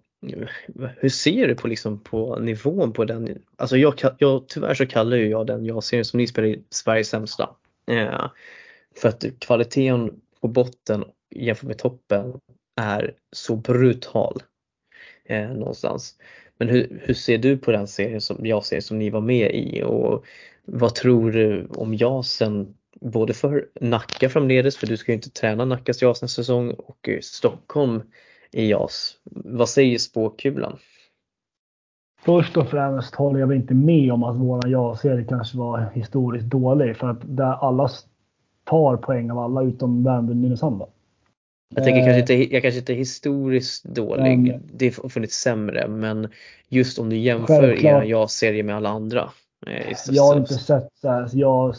hur ser du på, liksom, på nivån på den? Alltså jag, jag, tyvärr så kallar ju jag den jag ser som ni spelar i Sveriges sämsta. Eh, för att kvaliteten på botten jämfört med toppen är så brutal eh, någonstans. Men hur, hur ser du på den serien som jag ser som ni var med i och vad tror du om JASen både för Nacka framledes, för du ska ju inte träna Nackas JAS nästa säsong och Stockholm i JAS. Vad säger spåkulan? Först och främst håller jag väl inte med om att våran JAS-serie kanske var historiskt dålig. För att där alla tar poäng av alla utom Värmdö och Nynäshamn. Jag tänker eh, kanske inte, jag kanske inte är historiskt dålig, men, det har funnits sämre, men just om du jämför er JAS-serie med alla andra. Eh, jag har inte sett så här, jag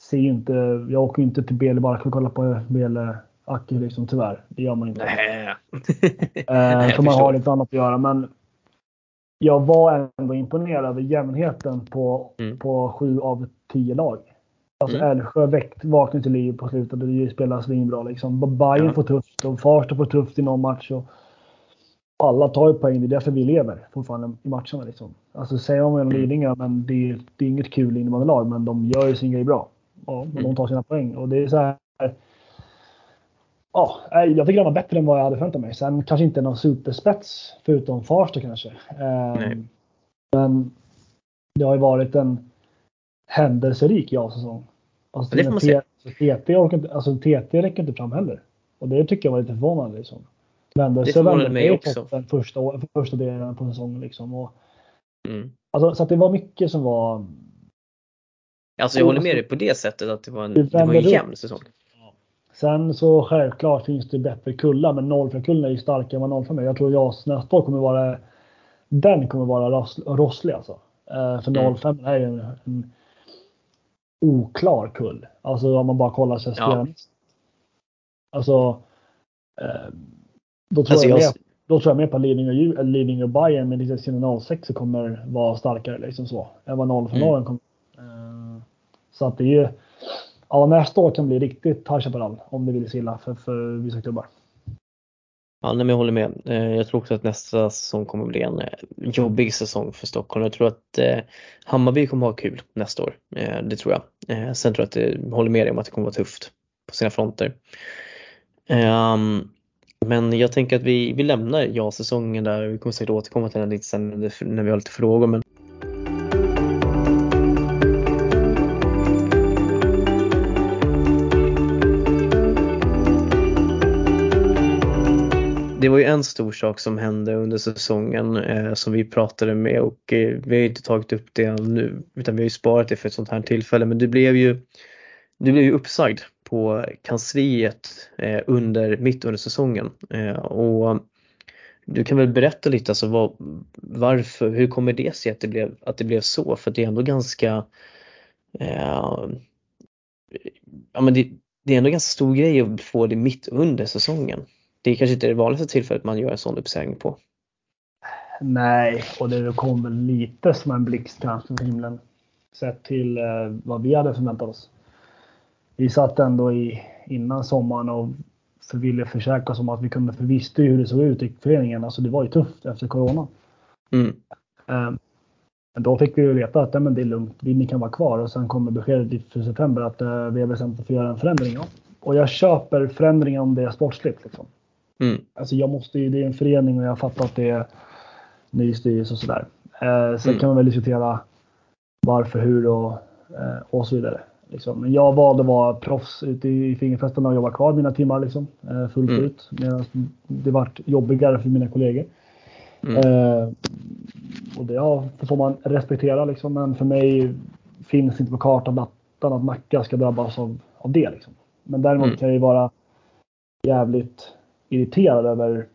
ser inte, jag åker inte till Bele bara för att kolla på Bele Acke liksom tyvärr. Det gör man inte. Nej. eh, för man har lite annat att göra. Men jag var ändå imponerad över jämnheten på, mm. på sju av tio lag. Alltså mm. Älvsjö vaknade till liv på slutet. Det spelar svinbra liksom. Bayern ja. får tufft och Farsta får tufft i någon match. Och alla tar ju poäng. Det är därför vi lever fortfarande i matcherna. Liksom. Alltså säger man om Lidingö, men det, det är inget kul innebandylag. Men de gör ju sin grej bra. Ja, och mm. de tar sina poäng. Och det är så här, Ja, jag tycker den var bättre än vad jag hade förväntat mig. Sen kanske inte någon superspets förutom Farsta kanske. Nej. Men det har ju varit en händelserik ja-säsong. Alltså, Det får man säga. TT, orkar inte, alltså, TT räcker inte fram heller. Och det tycker jag var lite förvånande. Liksom. Vände Det förvånade mig också. toppen Första, första delen på säsongen. Liksom. Och, Mm. alltså, så det var mycket som var Alltså jag håller med alltså- dig på det sättet att det var en, Det det var en jämn säsong. Sen så självklart finns det bättre kullar, men 04-kullen är ju starkare än vad 05 är. Jag tror JAS nästa år kommer vara den kommer vara ross, rosslig alltså. Eh, för Mm. 05 är ju en, en oklar kull. Alltså om man bara kollar sig Ja. Alltså eh, då, tror Alltså jag jag, mer, då tror jag mer på Lidingö, Dju- eller Lidingö Bayern med lite sina 06 kommer vara starkare liksom så. Än vad 05 Mm. kommer. Eh, så att det är ju Ja, nästa år kan bli riktigt High om det vill sig illa för, för vissa klubbar ja, nej, men jag håller med. Eh, jag tror också att nästa säsong kommer bli en eh, jobbig säsong för Stockholm. Jag tror att eh, Hammarby kommer ha kul nästa år. Det tror jag. Sen tror jag att det, jag håller med dig om att det kommer vara tufft på sina fronter. Ehm, men jag tänker att vi, vi lämnar ja-säsongen där. Vi kommer säkert återkomma till den lite sen när vi har lite frågor. Men Det var ju en stor sak som hände under säsongen eh, som vi pratade med och eh, vi har inte tagit upp det nu utan vi har ju sparat det för ett sånt här tillfälle. Men du blev ju, du blev ju uppsagd på kansliet eh, under, mitt under säsongen. Eh, och du kan väl berätta lite alltså vad, varför, hur kommer det sig att det blev, att det blev så? För det är ändå ganska eh, ja men det, det är ändå ganska stor grej att få det mitt under säsongen. Det är kanske inte det vanligaste tillfället man gör en sån uppsägning på. Nej, och det kom väl lite som en blixt kanske från himlen. Sett till eh, vad vi hade förväntat oss. Vi satt ändå i, innan sommaren och för ville försäkra oss om att vi kunde, för vi visste hur det såg ut i föreningen. Alltså det var ju tufft efter corona. Mm. Eh, Men då fick vi ju veta att men det är lugnt, ni kan vara kvar. Och sen kommer beskedet i- september att eh, vi har bestämt oss för att göra en förändring. Och jag köper förändringen om det är sportsligt. Liksom. Mm. Alltså jag måste ju, det är en förening och jag fattar att det är ny styrelse och sådär. Eh, sen Mm. kan man väl diskutera varför, hur och, eh, och så vidare. Liksom. Men jag valde att vara proffs ute i fingerfesten och jobba kvar mina timmar liksom, eh, fullt Mm. ut. Medan det vart jobbigare för mina kollegor. Mm. Eh, och det ja, det får man respektera liksom. Men för mig finns inte på kartan att, att Nacka ska drabbas av, av det. Liksom. Men däremot Mm. kan jag ju vara jävligt irriterad över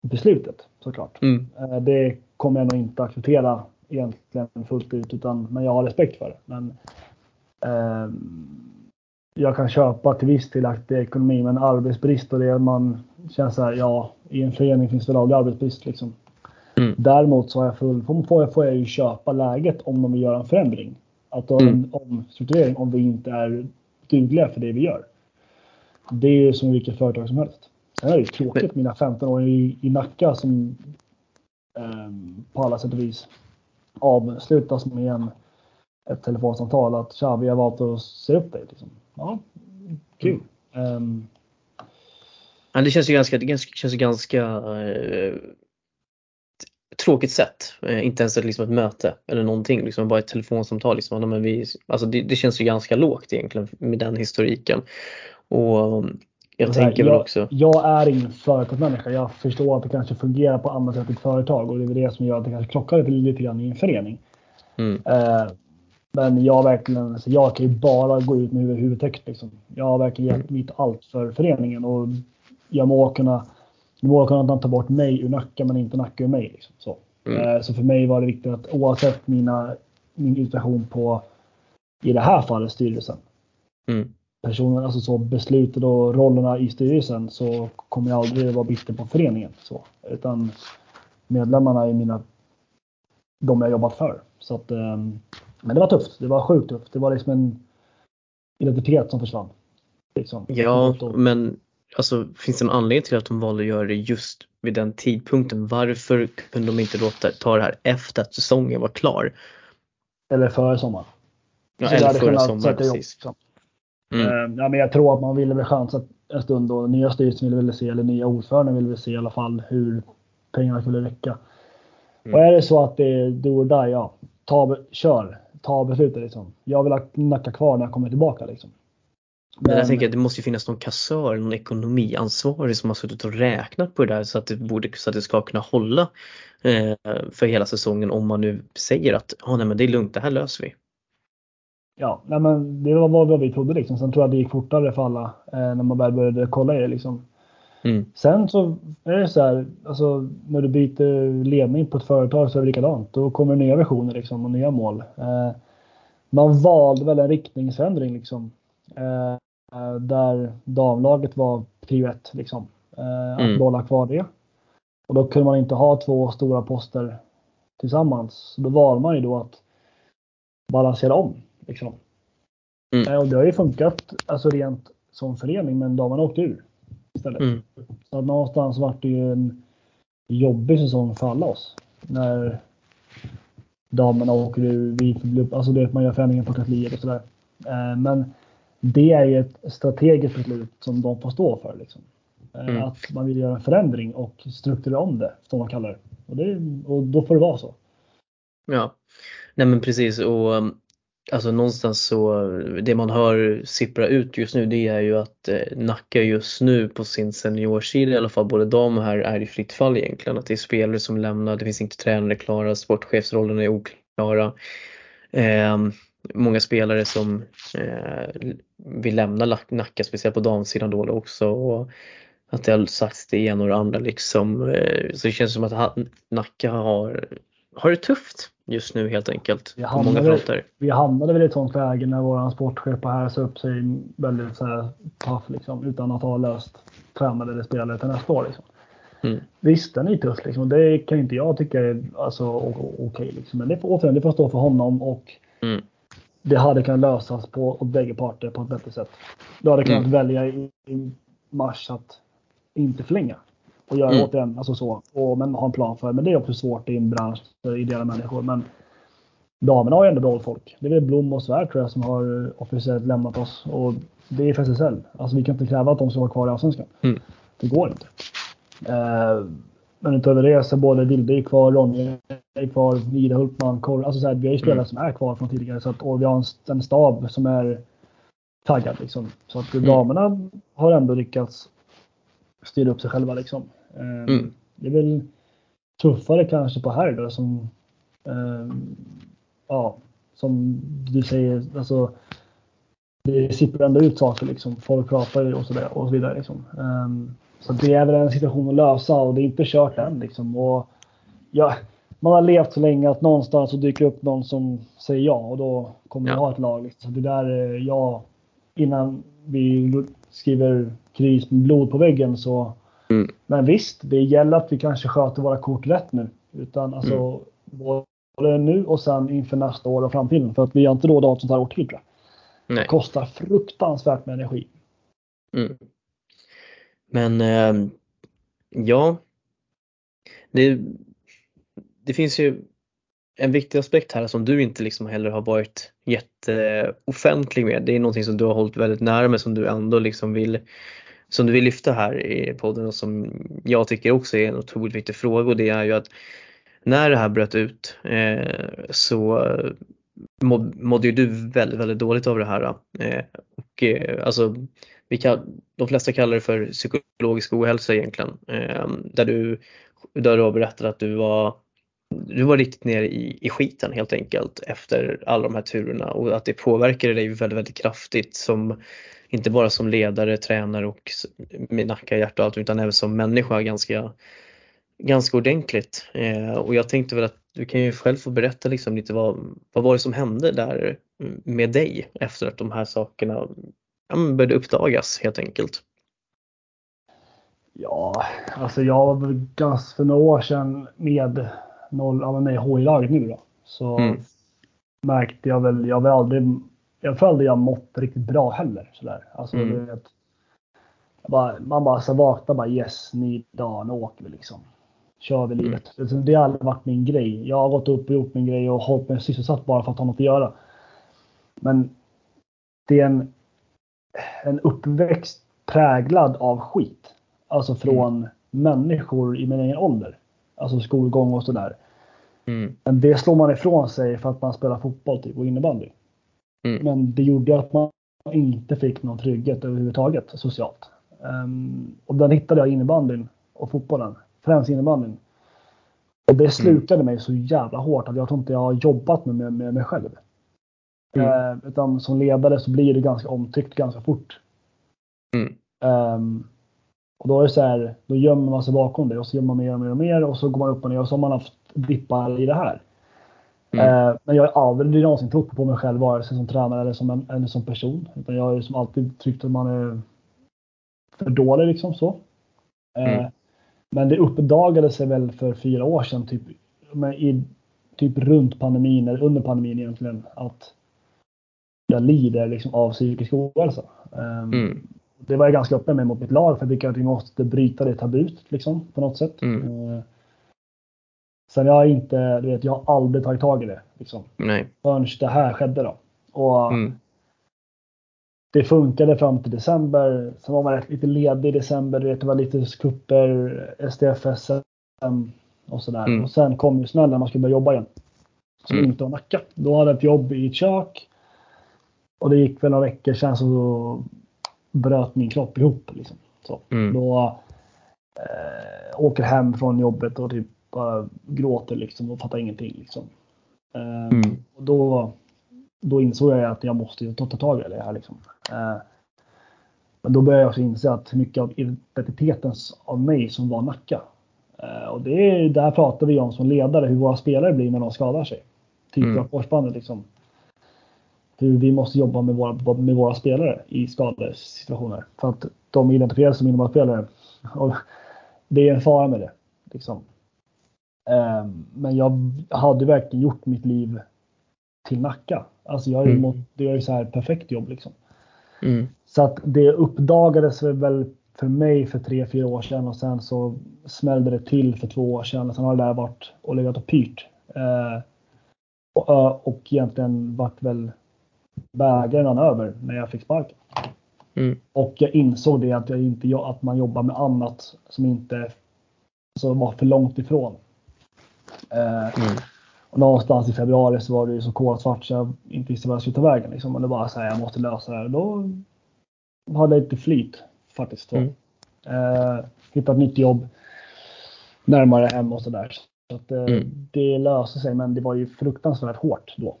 beslutet såklart. Mm. Eh, Det kommer jag nog inte acceptera egentligen fullt ut utan men jag har respekt för det. Men eh, jag kan köpa till viss del att det är ekonomi men arbetsbrist och det man känner så här, ja i en förening finns det aldrig arbetsbrist liksom. Mm. Däremot så har jag full, får, jag, får jag ju köpa läget om de vill göra en förändring. Att Mm. en omstrukturering om vi inte är dugliga för det vi gör. Det är ju som vilket företag som helst. Sen är det ju tråkigt mina 15 år i, i Nacka som ehm, på alla sätt och vis avslutas med en, ett telefonsamtal att tja, vi har valt att se upp dig. Liksom. Ja, kul. Ehm, Ja, det känns ju ganska, det känns ju ganska eh, tråkigt sätt. Eh, inte ens ett, liksom ett möte eller någonting, liksom bara ett telefonsamtal. Liksom. Men vi, alltså det, det känns ju ganska lågt egentligen med den historiken. Och um, jag så här, tänker jag, också, Jag är ingen företagsmänniska. Jag förstår att det kanske fungerar på annat sätt i ett företag och det är väl det som gör att det kanske krockar lite, lite grann i en förening. mm, Eh, men jag verkligen, alltså jag kan ju bara gå ut med huvud, huvudet liksom. Jag har verkligen Mm. gett mitt allt för föreningen och jag må kunna, jag må kunna ta bort mig ur Nacka men inte Nacka ur mig. Liksom. Så. Mm. Eh, så för mig var det viktigt att oavsett mina, min irritation på, i det här fallet styrelsen, mm, personen, alltså så beslutet och rollerna i styrelsen så kommer jag aldrig vara bitter på föreningen. Så. Utan medlemmarna är mina, de jag jobbat för. Så att, ehm, men det var tufft. Det var sjukt tufft. Det var liksom en identitet som försvann. Liksom. ja, men alltså finns det en anledning till att de valde att göra det just vid den tidpunkten? Varför kunde de inte låta ta det här efter att säsongen var klar? Eller före sommaren. Ja, eller kunnat sommaren, precis. liksom. Mm. Ehm, Ja, men jag tror att man ville väl chansa. en stund då. Nya styrelsen ville väl se, eller nya ordföranden ville väl se i alla fall hur pengarna skulle räcka. Mm. Och är det så att det är do or die, ja, ta, kör. Ta beslutet liksom. Jag vill ha Nacka kvar när jag kommer tillbaka liksom. Men jag tänker att det måste ju finnas någon kassör, någon ekonomiansvarig som har suttit och räknat på det där så att det, borde, så att det ska kunna hålla eh, för hela säsongen om man nu säger att ah, nej, men det är lugnt, det här löser vi. Ja, nej, men det var vad vi trodde liksom. Sen tror jag det gick fortare för alla eh, när man väl började kolla i det liksom. Mm. Sen så är det så här, alltså när du byter ledning på ett företag så är det likadant. Då kommer nya versioner liksom och nya mål. Eh, man valde väl en riktningsförändring liksom. Eh, där damlaget var prio ett liksom. Eh, att mm. behålla kvar det. Och då kunde man inte ha två stora poster tillsammans. Så då valde man ju då att balansera om. Liksom. Mm. Och det har ju funkat alltså rent som förening men damerna åkte ur istället. Mm. Så att någonstans var det ju en jobbig säsong för alla oss. När damerna åker ur, vi, alltså det man gör förändringar på kansliet och sådär. Eh, men det är ju ett strategiskt beslut som de får stå för. Liksom. Eh, mm. Att man vill göra en förändring och strukturera om det, som man kallar det. Och, det. och då får det vara så. Ja, nej men precis och um, alltså någonstans så det man hör sippra ut just nu det är ju att eh, Nacka just nu på sin seniorsida i alla fall både dam och här är i fritt fall egentligen. Att det är spelare som lämnar, det finns inte tränare klara, sportchefsrollen är oklara. Eh, många spelare som eh, vill lämna Nacka, speciellt på damsidan då också. Och att det har sagts det ena och det andra liksom. Eh, så det känns som att Nacka har, har det tufft just nu helt enkelt. Vi på många fronter. Vi hamnade väl i ett sånt läge när vår sportchef här sa upp sig väldigt så här tough liksom, utan att ha löst tränare eller spelare till nästa år. Liksom. Mm. Visst, den är tuff liksom. Det kan inte jag tycka är alltså, okej. Okay, liksom. Men det får, återigen, det får stå för honom och mm det hade kunnat lösas på åt bägge parter på ett bättre sätt. Du hade kunnat mm. välja i, i, mars att inte förlänga och göra mm. återigen alltså så. Och, men ha en plan för. Men det är också svårt i en bransch för ideella människor. Men damerna har ju ändå bra folk. Det är väl Blom och Svärd tror jag som har officiellt lämnat oss. Och det är för SSL. Alltså vi kan inte kräva att de ska vara kvar i Allsvenskan. Mm. Det går inte. Uh, men utöver det så både Vilde är kvar, Ronja är kvar, Ida Hultman, Kor, alltså så här, vi har ju spelare mm. som är kvar från tidigare så att, och vi har en, en stab som är taggad liksom. Så att mm. damerna har ändå lyckats styra upp sig själva liksom. Ehm, mm. Det är väl tuffare kanske på här då som um, ja, som du säger, alltså det sipprar ändå ut saker liksom. Folk pratar och så, där, och så vidare liksom. Um, så det är väl en situation att lösa och det är inte kört än. Liksom. Och, ja, man har levt så länge att någonstans så dyker upp någon som säger ja och då kommer ja. vi ha ett lag. Liksom. Så det där är ja, innan vi skriver kris med blod på väggen så. Mm. Men visst, det gäller att vi kanske sköter våra kort rätt nu. Utan alltså mm. både nu och sen inför nästa år och framtiden. För att vi har inte råd att ha ett sånt här år till. Det kostar fruktansvärt med energi. Mm. Men eh, ja, det, det finns ju en viktig aspekt här som du inte liksom heller har varit jätteoffentlig med. Det är någonting som du har hållit väldigt nära med som du ändå liksom vill som du vill lyfta här i podden och som jag tycker också är en otroligt viktig fråga och det är ju att när det här bröt ut eh, så eh, mådde ju du väldigt, väldigt dåligt av det här. Eh, och eh, alltså vi kan, de flesta kallar det för psykologisk ohälsa egentligen. Eh, där, du, där du har berättat att du var, du var riktigt nere i, i skiten helt enkelt efter alla de här turerna och att det påverkade dig väldigt, väldigt kraftigt som inte bara som ledare, tränare och med nacka, hjärta och allt utan även som människa ganska, ganska ordentligt. Eh, och jag tänkte väl att du kan ju själv få berätta liksom lite vad, vad var det som hände där med dig efter att de här sakerna ja, började uppdagas helt enkelt? Ja, alltså jag var ganska för några år sedan med noll, ja, med HI-laget nu då. Så mm. märkte jag väl, jag var aldrig, jag följde jag mått riktigt bra heller. Sådär. Alltså, mm. vet, bara, man bara så vaknar bara yes, ny dag, nu åker vi liksom. Kör vi livet. Mm. Det har aldrig varit min grej. Jag har gått upp och gjort min grej och hållit mig sysselsatt bara för att ha något att göra. Men det är en en uppväxt präglad av skit. Alltså från mm. människor i min egen ålder. Alltså skolgång och sådär. Mm. Men det slår man ifrån sig för att man spelar fotboll typ, och innebandy. Mm. Men det gjorde att man inte fick någon trygghet överhuvudtaget socialt. Um, och den hittade jag i innebandyn och fotbollen. Främst innebandyn. Och det slukade mm. mig så jävla hårt att jag tror inte jag har jobbat med, med, med mig själv. Mm. Uh, utan som ledare så blir det ganska omtyckt ganska fort. Mm. Um, och då är det så här, då gömmer man sig bakom det och så gör man mer och mer och mer och så går man upp och ner och så har man haft dippar i det här. Mm. Uh, men jag har aldrig någonsin trott på mig själv vare sig som tränare eller som, en, eller som person. Utan jag har som alltid tyckt att man är för dålig liksom så. Uh, mm. Men det uppdagade sig väl för fyra år sedan, typ, i, typ runt pandemin, eller under pandemin egentligen, att jag lider liksom av psykisk ohälsa. Um, mm. Det var jag ganska öppen med mot mitt lag för jag tycker att vi måste bryta det tabut liksom, på något sätt. Mm. Sen jag har inte, du vet, jag har aldrig tagit tag i det. Liksom, Nej. Förrän det här skedde då. Och mm. Det funkade fram till december. Sen var man rätt, lite ledig i december. Det var lite kupper, SDF, SM och sådär. Mm. Och sen kom ju smällen när man skulle börja jobba igen. Som mm. inte var Nacka. Då hade jag ett jobb i ett kök. Och det gick väl några veckor sen så bröt min kropp ihop. Liksom. Så. Mm. Då eh, åker hem från jobbet och typ bara gråter liksom och fattar ingenting. Liksom. Eh, mm. och då, då insåg jag att jag måste ta, ta tag i det här. Liksom. Eh, men då började jag också inse att mycket av identiteten av mig som var Nacka. Eh, och det är, där pratar vi om som ledare hur våra spelare blir när de skadar sig. Typ mm. av korsbandet liksom hur vi måste jobba med våra, med våra spelare i skadesituationer. För att de identifieras som innebandyspelare. Det är en fara med det. Liksom. Ehm, men jag hade verkligen gjort mitt liv till Nacka. Alltså jag har ju, mm. det är ju så här perfekt jobb liksom. Mm. Så att det uppdagades väl för mig för tre, fyra år sedan och sen så smällde det till för två år sedan. Och sen har det där varit och legat och pyrt. Eh, och, och egentligen varit väl bägaren över när jag fick sparken. Mm. Och jag insåg det att, jag inte, att man jobbar med annat som inte alltså, var för långt ifrån. Eh, mm. Och någonstans i februari så var det ju så kolsvart så jag inte visste vad jag skulle ta vägen. Liksom. Och det var så här, jag måste lösa det här. Då hade jag lite flyt faktiskt. Mm. Eh, hittat ett nytt jobb närmare hem och sådär. Så att, eh, mm. Det löste sig men det var ju fruktansvärt hårt då.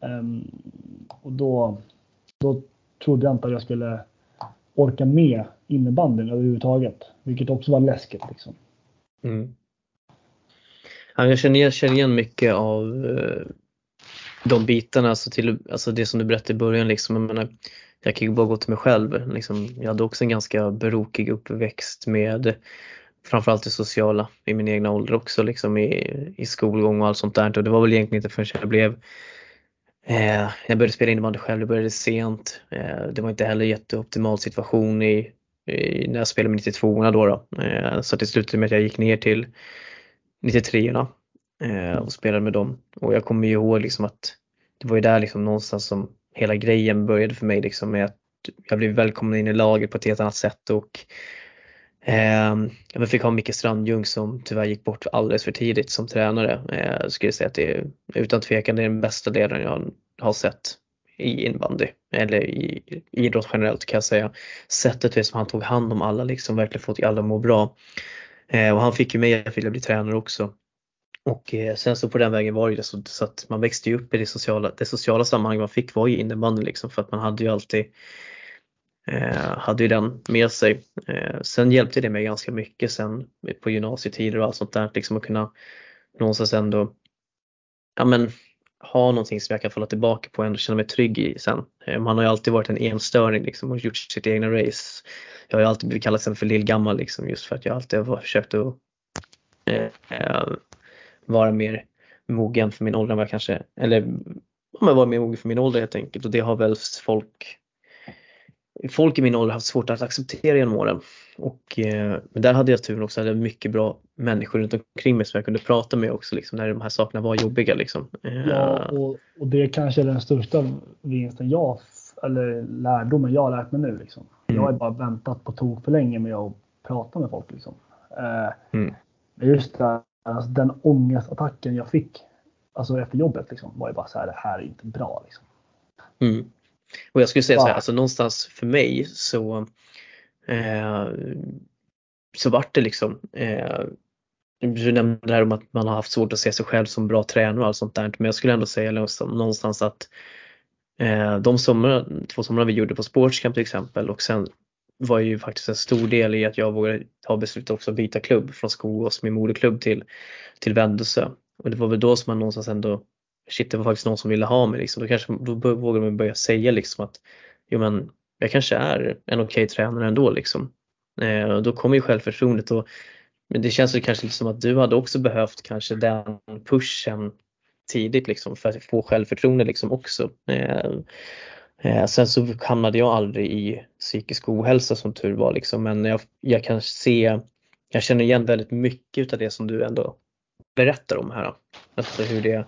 Um, och då, då trodde jag inte att jag skulle orka med innebandyn överhuvudtaget. Vilket också var läskigt. Liksom. Mm. Jag känner, jag känner igen mycket av eh, de bitarna, alltså, till, alltså det som du berättade i början. Liksom, jag, menar, jag kan ju bara gå till mig själv. Liksom, jag hade också en ganska brokig uppväxt med framförallt det sociala i min egna ålder också liksom i, i skolgång och allt sånt där. Och det var väl egentligen inte förrän jag blev Eh, jag började spela innebandy själv, det började sent. Eh, det var inte heller jätteoptimal situation i, i, när jag spelade med 92 då. då. Eh, så det slutade med att jag gick ner till 93 eh, och spelade med dem. Och jag kommer ju ihåg liksom att det var ju där liksom någonstans som hela grejen började för mig liksom med att jag blev välkommen in i laget på ett helt annat sätt och Eh, jag fick ha Micke Strandljung som tyvärr gick bort alldeles för tidigt som tränare. Eh, jag skulle säga att det är utan tvekan det är den bästa ledaren jag har sett i inbandy eller i, i idrott generellt kan jag säga. Sättet som han tog hand om alla, liksom verkligen fått alla må bra. Eh, och han fick ju mig att vilja bli tränare också. Och eh, sen så på den vägen var det så, så att man växte ju upp i det sociala, det sociala sammanhang man fick var ju innebandy liksom för att man hade ju alltid Eh, hade ju den med sig. Eh, sen hjälpte det mig ganska mycket sen på gymnasietider och allt sånt där, liksom att kunna någonstans ändå ja, men, ha någonting som jag kan falla tillbaka på och ändå känna mig trygg i sen. Eh, man har ju alltid varit en enstöring liksom och gjort sitt egna race. Jag har ju alltid blivit kallad för lillgammal liksom just för att jag alltid har försökt att eh, vara mer mogen för min ålder än vad jag kanske, eller om jag var mer mogen för min ålder helt enkelt och det har väl folk folk i min ålder haft svårt att acceptera genom åren. Och, eh, men där hade jag turen också, hade mycket bra människor runt omkring mig som jag kunde prata med också liksom, när de här sakerna var jobbiga. Liksom. Eh, ja, och, och det kanske är den största vinsten jag, eller lärdomen jag har lärt mig nu. Liksom. Jag har bara väntat på tok för länge med att prata med folk. Liksom. Eh, Mm. Men just det, alltså, den ångestattacken jag fick alltså efter jobbet liksom, var ju bara så här, det här är inte bra. Liksom. Mm. Och jag skulle säga så här, alltså någonstans för mig så eh, så vart det liksom eh, du nämnde det här om att man har haft svårt att se sig själv som bra tränare och allt sånt där. Men jag skulle ändå säga liksom någonstans att Eh, de sommar, två somrar vi gjorde på Sportscamp till exempel och sen var ju faktiskt en stor del i att jag vågade ta beslutet också att byta klubb från Skogås, min moderklubb till, till Vändelse. Och det var väl då som man någonstans ändå, shit det var faktiskt någon som ville ha mig liksom. Då kanske då vågade man börja säga liksom att jo men jag kanske är en okej tränare ändå liksom. Eh, och då kommer ju självförtroendet och men det känns ju kanske lite som att du hade också behövt kanske den pushen tidigt liksom för att få självförtroende liksom också. Eh, eh, sen så hamnade jag aldrig i psykisk ohälsa som tur var liksom men jag, jag kan se, jag känner igen väldigt mycket av det som du ändå berättar om här. Alltså hur det,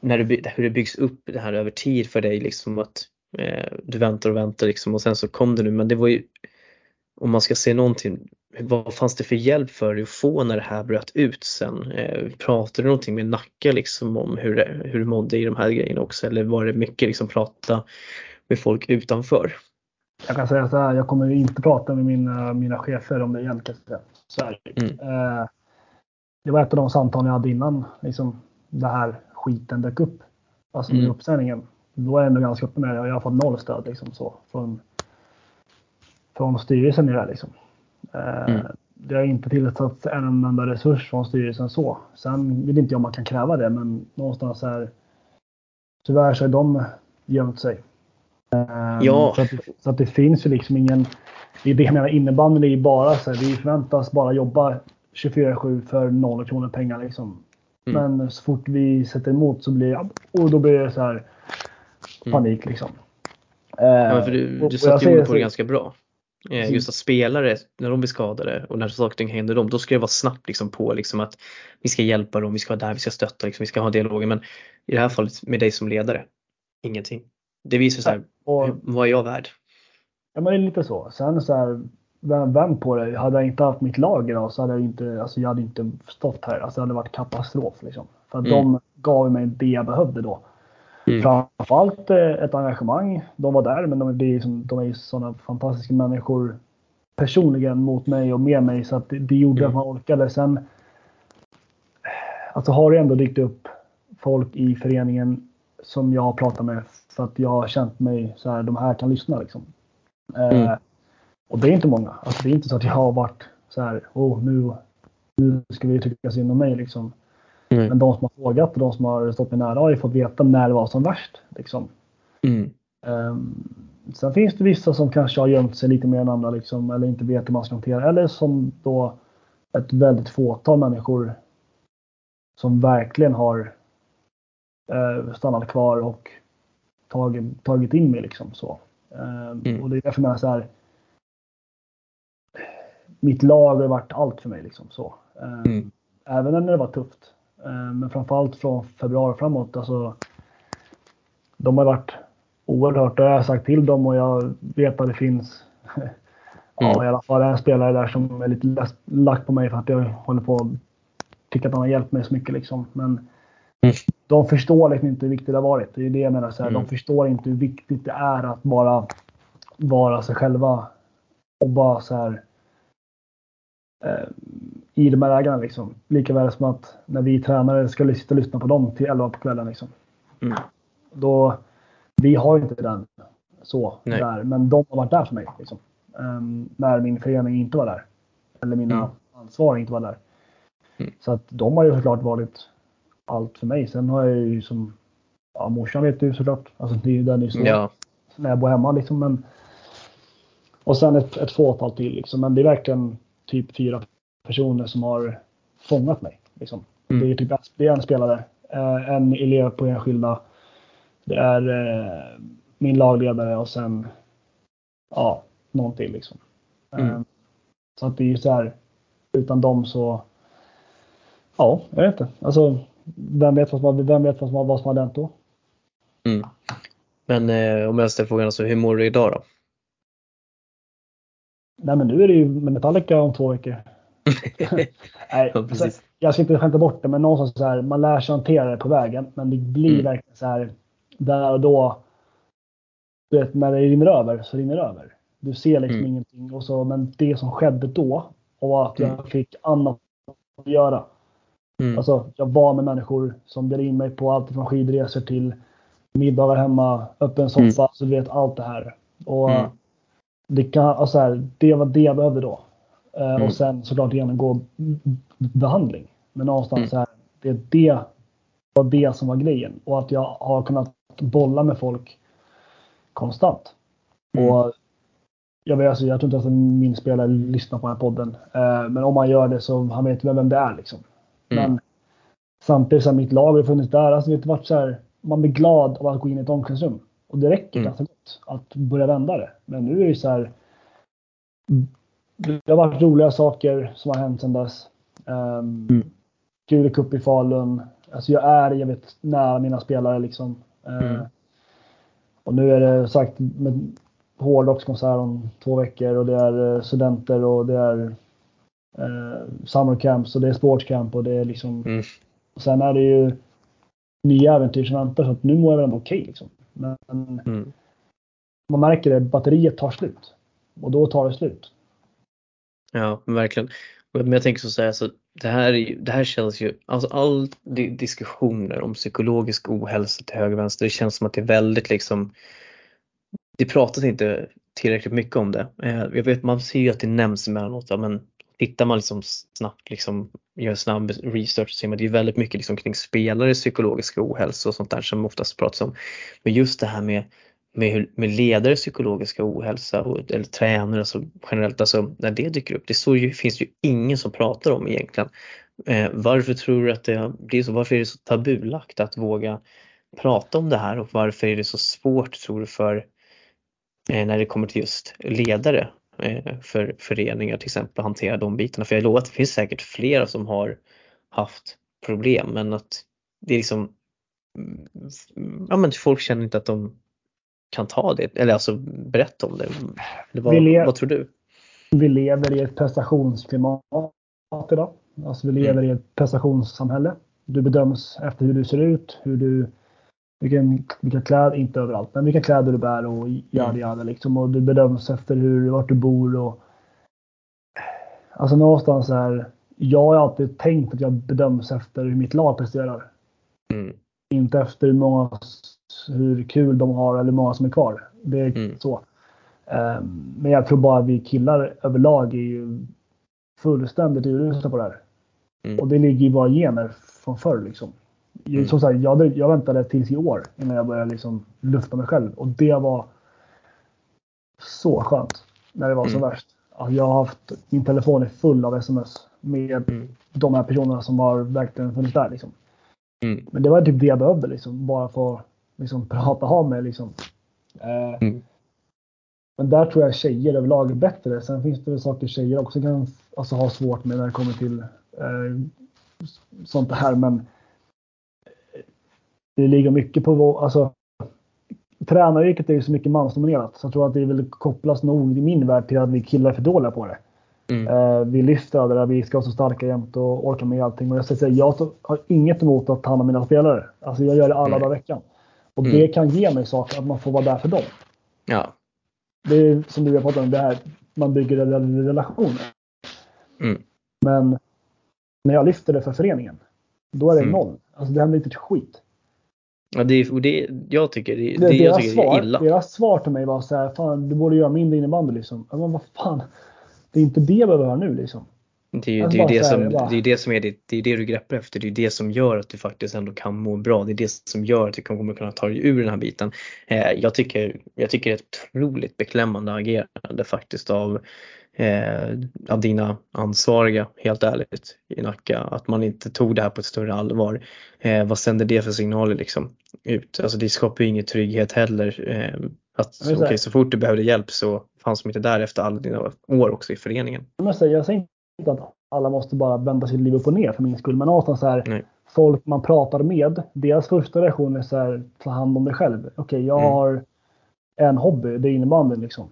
när du, hur det byggs upp det här över tid för dig liksom att eh, du väntar och väntar liksom och sen så kom det nu men det var ju om man ska se någonting, vad fanns det för hjälp för dig att få när det här bröt ut sen? Eh, pratade du någonting med Nacka liksom om hur, det, hur du mådde i de här grejerna också eller var det mycket liksom prata med folk utanför? Jag kan säga så här, jag kommer inte prata med mina, mina chefer om det igen. Så är det. Mm. Eh, det var ett av de samtal jag hade innan liksom, det här skiten dök upp. Alltså med Mm. uppsägningen. Då är jag ändå ganska öppen med det och jag har fått noll stöd liksom, så, från, från styrelsen i det här. Liksom. Eh, Mm. Det har inte tillsatts en enda resurs från styrelsen så. Sen vet inte jag om man kan kräva det men någonstans är tyvärr så är de gömt sig. Eh, Ja. Så, att, så att det finns ju liksom ingen det är det jag menar, innebandyn är ju bara så här, vi förväntas bara jobba 24-7 för noll kronor pengar liksom. Mm. Men så fort vi sätter emot så blir och då blir det så här panik liksom. Mm. Ja, för du, du satte ju ord på det ganska bra. Eh, Mm. Just att spelare, när de blir skadade och när saker händer dem, då ska det vara snabbt liksom på liksom att vi ska hjälpa dem, vi ska vara där, vi ska stötta, liksom, vi ska ha dialogen. Men i det här fallet med dig som ledare, ingenting. Det visar så här, och, hur- vad är jag värd? Ja men det är lite så. Sen så här, vem, vem på det? Hade jag inte haft mitt lag idag så hade jag inte, alltså jag hade inte stått här. Alltså det hade varit katastrof liksom. För att Mm. de gav mig det jag behövde då. Mm. Framförallt eh, ett engagemang. De var där men de, är, som, de är ju sådana fantastiska människor personligen mot mig och med mig så att det, det gjorde Mm. att man orkade. Sen alltså har det ändå dykt upp folk i föreningen som jag har pratat med för att jag har känt mig så här, de här kan lyssna liksom. Eh, Mm. och det är inte många. Alltså, det är inte så att jag har varit så här, oh, nu, nu ska vi tycka synd om mig liksom. Mm. Men de som har frågat och de som har stått mig nära har ju fått veta när det var som värst. Liksom. Mm. Ehm, sen finns det vissa som kanske har gömt sig lite mer än andra liksom, eller inte vet hur man ska hantera Eller som då ett väldigt fåtal människor som verkligen har eh, stannat kvar och tagit, tagit in mig. Liksom, så. Ehm, Mm. Och det är därför menar så här. Mitt lag har varit allt för mig. Liksom, så. Ehm, Mm. Även när det var tufft. Ehm, Men framförallt från februari framåt. Alltså, de har varit oerhört. Det har jag sagt till dem och jag vet att det finns ja, Mm. i alla fall en spelare där som är lite lack på mig för att jag håller på att tycka att han har hjälpt mig så mycket. Liksom. Men Mm. de förstår liksom inte hur viktigt det har varit. Det är det jag menar. Så här, Mm. De förstår inte hur viktigt det är att bara vara sig själva och bara så här eh, i de här lägena liksom. Likaväl som att när vi tränare ska sitta och lyssna på dem till 11 på kvällen liksom. Mm. Då, vi har inte den så Nej. där, men de har varit där för mig. Liksom. Ehm, när min förening inte var där. Eller mina Mm. ansvariga inte var där. Mm. Så att de har ju såklart varit allt för mig. Sen har jag ju som, ja morsan vet du såklart. Alltså det är ju den är ju så Ja. när jag bor hemma liksom. Men, och sen ett, ett fåtal till liksom. Men det är verkligen typ fyra personer som har fångat mig. Liksom. Mm. Det är typ det är en spelare, eh, en elev på enskilda. Det är eh, min lagledare och sen ja, någon till liksom. Mm. Eh, så att det är ju så här, utan dem så, ja, jag vet inte. Alltså, vem vet vad som, vem vet vad som, vad som hade hänt då? Mm. Men eh, om jag ställer frågan, alltså, hur mår du idag då? Nej men nu är det ju Metallica om två veckor. Nej, Ja, alltså, jag ska inte skämta bort det, men någonstans så här, man lär sig hantera det på vägen. Men det blir Mm. verkligen så här, där och då. Du vet, när det rinner över så rinner det över. Du ser liksom Mm. ingenting. Och så, men det som skedde då och att jag Mm. fick annat att göra. Mm. Alltså, jag var med människor som bjöd in mig på allt från skidresor till middagar hemma, öppen soffa, Mm. så du vet allt det här. Och Mm. det, kan, alltså här, det var det jag behövde då. Eh, Mm. Och sen såklart genomgå behandling. Men någonstans Mm. här, det, det var det som var grejen. Och att jag har kunnat bolla med folk konstant. Mm. Och jag, vet, alltså, jag tror inte att min spelare lyssnar på den här podden. Eh, men om man gör det så han vet vem det är. Liksom. Mm. Men samtidigt har mitt lag har funnits där. Alltså, vet, varit så här, man blir glad av att gå in i ett omklädningsrum. Och det räcker Mm. ganska gott att börja vända det. Men nu är det så här. Det har varit roliga saker som har hänt sedan dess. Um, Mm. Kul cup i Falun. Alltså jag är jag vet, nära mina spelare liksom. Eh, Mm. och nu är det sagt med hårdrockskonsert om två veckor och det är eh, studenter och det är eh, summer camps och det är sportscamp och det är liksom. Mm. Och sen är det ju nya äventyr som väntar så att nu mår jag väl ändå okej liksom. Men Mm. man märker det, batteriet tar slut. Och då tar det slut. Ja, men verkligen. Men jag tänker så säga, så det, här, det här känns ju, alltså all diskussioner om psykologisk ohälsa till höger och vänster, det känns som att det är väldigt liksom, det pratas inte tillräckligt mycket om det. Eh, jag vet, man ser ju att det nämns emellanåt, men tittar man liksom snabbt, liksom, gör snabb research så ser man att det är väldigt mycket liksom kring spelares psykologiska ohälsa och sånt där som oftast pratas om. Men just det här med med, hur- med ledares psykologiska ohälsa och, eller tränare alltså generellt, alltså när det dyker upp, det så ju, finns ju ingen som pratar om egentligen. Eh, varför tror du att det blir så? Varför är det så tabulagt att våga prata om det här och varför är det så svårt tror du för eh, när det kommer till just ledare eh, för föreningar till exempel att hantera de bitarna? För jag lovar att det finns säkert flera som har haft problem men att det är liksom mm, ja men folk känner inte att de kan ta det eller alltså berätta om det. Vad, vad tror du? Vi lever i ett prestationsklimat idag. Alltså vi lever i ett prestationssamhälle. Du bedöms efter hur du ser ut, hur du, vilken, vilka kläder, inte överallt, men vilka kläder du bär och jada Mm. jada liksom. Och du bedöms efter hur, vart du bor och Alltså någonstans är, jag har alltid tänkt att jag bedöms efter hur mitt lag presterar. Mm, Inte efter hur många, hur kul de har eller hur många som är kvar. Det är Mm. så. Ehm, Men jag tror bara att vi killar överlag är ju fullständigt urusla på det här. Mm. Och det ligger i våra gener från förr liksom. Mm. Som sagt, jag, jag väntade tills i år innan jag började liksom lufta mig själv. Och det var så skönt när det var som Mm. värst. Att jag har haft, min telefon är full av sms med Mm. de här personerna som har verkligen funnits där. Liksom. Mm. Men det var typ det jag behövde liksom. Bara få liksom, prata av mig liksom. Eh, Mm. Men där tror jag tjejer överlag är bättre. Sen finns det väl saker tjejer också kan alltså, ha svårt med när det kommer till eh, sånt här. Men det ligger mycket på vår, alltså Tränaryrket är ju så mycket mansdominerat. Så jag tror att det vill kopplas nog i min värld till att vi killar är för dåliga på det. Mm. Eh, vi lyfter aldrig det där, vi ska vara så starka jämt och orka med allting. Och jag ska säga, jag har inget emot att ta hand om mina spelare. Alltså jag gör det alla Mm. dagar i veckan. Och Mm. det kan ge mig saker, att man får vara där för dem. Ja. Det är som du har pratat om, det här man bygger rel- relationer. Mm. Men när jag lyfter det för föreningen, då är det Mm. noll. Alltså det händer inte ett skit. Ja, det, är- det, jag tycker det, Det, det, jag tycker det är svar, illa. deras svar till mig var så här, fan du borde göra mindre innebandy liksom. Men vad fan, det är inte det jag behöver höra nu liksom. Det är ju det, är det, som, det, är det som är det, det är det du greppar efter. Det är det som gör att du faktiskt ändå kan må bra. Det är det som gör att du kommer kunna ta dig ur den här biten. Eh, jag, tycker, jag tycker det är ett otroligt beklämmande agerande faktiskt av, eh, av dina ansvariga, helt ärligt, i Nacka. Att man inte tog det här på ett större allvar. Eh, vad sänder det för signaler liksom ut? Alltså det skapar ju ingen trygghet heller. Eh, att okej, säga- så fort du behövde hjälp så fanns de inte där efter alla dina år också i föreningen. Jag säger, jag säger inte att alla måste bara vända sitt liv upp och ner för min skull. Men någonstans så här, Nej. folk man pratar med, deras första reaktion är så här, ta hand om dig själv. Okej, jag Mm. har en hobby, det är innebandyn liksom.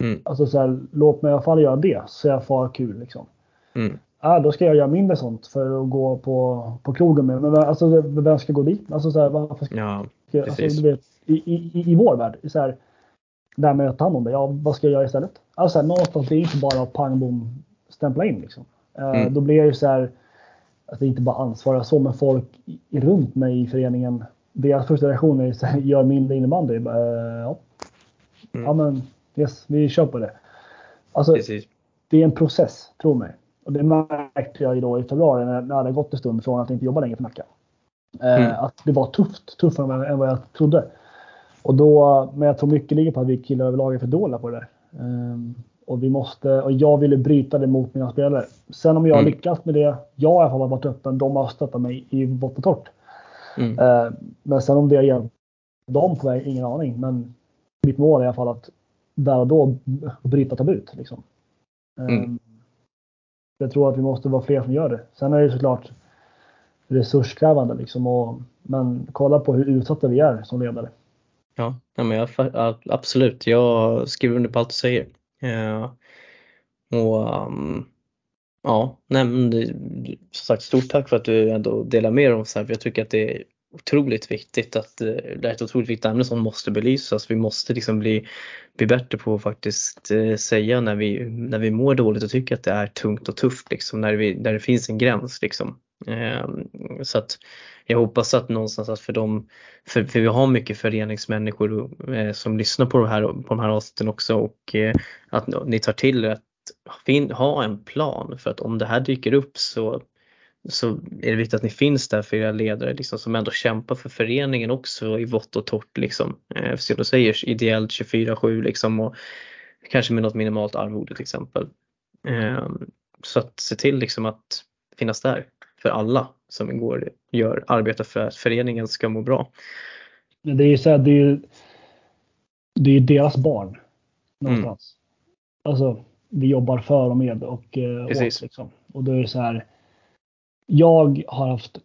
Mm. Alltså så här, låt mig i alla fall göra det så jag får kul liksom. Mm. Ja, då ska jag göra mindre sånt för att gå på, på krogen med. Men alltså, vem ska gå dit? Alltså, så här, varför ska, Ja, alltså, du vet, i, i, i vår värld, så här, det här med att ta hand om det. Ja, vad ska jag göra istället? Alltså, så här, någonstans, det är inte bara pang bom stämpla in. Liksom. Eh, Mm. Då blir det ju så här, att det inte bara ansvarar så, men folk i, runt mig i föreningen, deras första reaktion är så här, gör mindre innebandy. Jag eh, Ja. Mm. ja, men yes, vi kör på det. Alltså, precis. det är en process, tro mig. Och det märkte jag ju då i februari när när det hade gått en stund från att inte jobba längre för Nacka. Eh, Mm. Att det var tufft, tuffare än, än vad jag trodde. Och då, men jag tror mycket ligger på att vi killar överlag är för dåliga på det där. Ehm, och vi måste, och jag ville bryta det mot mina spelare. Sen om jag Mm. lyckas med det, jag har i alla fall varit öppen, de har stöttat mig i vått och torrt. Mm. Eh, men sen om det hjälpt dem på väg, ingen aning. Men mitt mål är i alla fall att där och då bryta tabut. Liksom. Eh, Mm. Jag tror att vi måste vara fler som gör det. Sen är det såklart resurskrävande. Liksom, och, men kolla på hur utsatta vi är som ledare. Ja, men jag, absolut. Jag skriver under på allt du säger. Eh, och um, ja, nej, men det, som sagt stort tack för att du ändå delar med dig om så här, för jag tycker att det är otroligt viktigt att eh, det är ett otroligt viktigt ämne som måste belysas. Vi måste liksom bli, bli bättre på att faktiskt eh, säga när vi, när vi mår dåligt och tycker att det är tungt och tufft, liksom, när, vi, när det finns en gräns. Liksom. Ehm, så att jag hoppas att någonstans att för dem, för, för vi har mycket föreningsmänniskor eh, som lyssnar på, det här, på de här avsnitten också och att ni tar till er att ha en plan för att om det här dyker upp så, så är det viktigt att ni finns där för era ledare liksom, som ändå kämpar för föreningen också i vått och torrt. Liksom. Eh, som du säger, ideellt 24-7 liksom, och kanske med något minimalt arvode till exempel. Eh, så att se till liksom, att finnas där för alla som går, gör, arbetar för att föreningen ska må bra. Men det är ju så här, det är ju det är deras barn. Någonstans. Alltså, vi jobbar för och med och eh, Precis. åt. Liksom. Och då är det så här. Jag har haft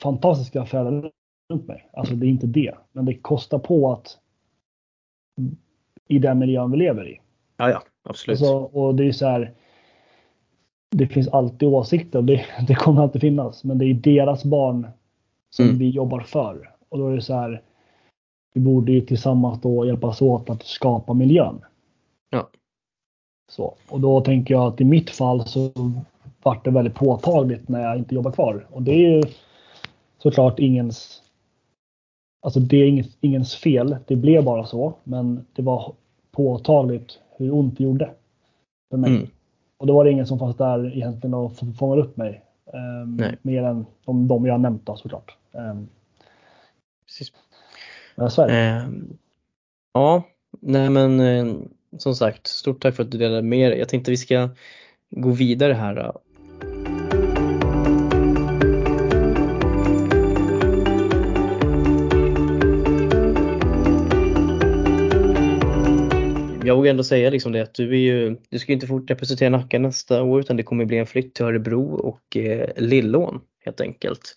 fantastiska föräldrar runt mig. Alltså det är inte det. Men det kostar på att i den miljön vi lever i. Ja, ja, absolut. Alltså, och det är så här. Det finns alltid åsikter och det, det kommer alltid finnas. Men det är deras barn som Mm. vi jobbar för. Och då är det så här. Vi borde ju tillsammans då hjälpas åt att skapa miljön. Ja. Så. Och då tänker jag att i mitt fall så vart det väldigt påtagligt när jag inte jobbar kvar. Och det är ju såklart ingens Alltså det är ingens, ingens fel. Det blev bara så. Men det var påtagligt hur ont det gjorde. För mig. Mm. Och då var det ingen som fanns där egentligen och fångade upp mig. Nej. mer än de, de jag nämnt då såklart. Um, Precis. men det. Eh, ja, nej men eh, som sagt, stort tack för att du delade med dig. Jag tänkte vi ska gå vidare här. Vågar ändå säga liksom det att du är ju, du ska ju inte fort representera Nacka nästa år utan det kommer bli en flytt till Örebro och eh, Lillån helt enkelt.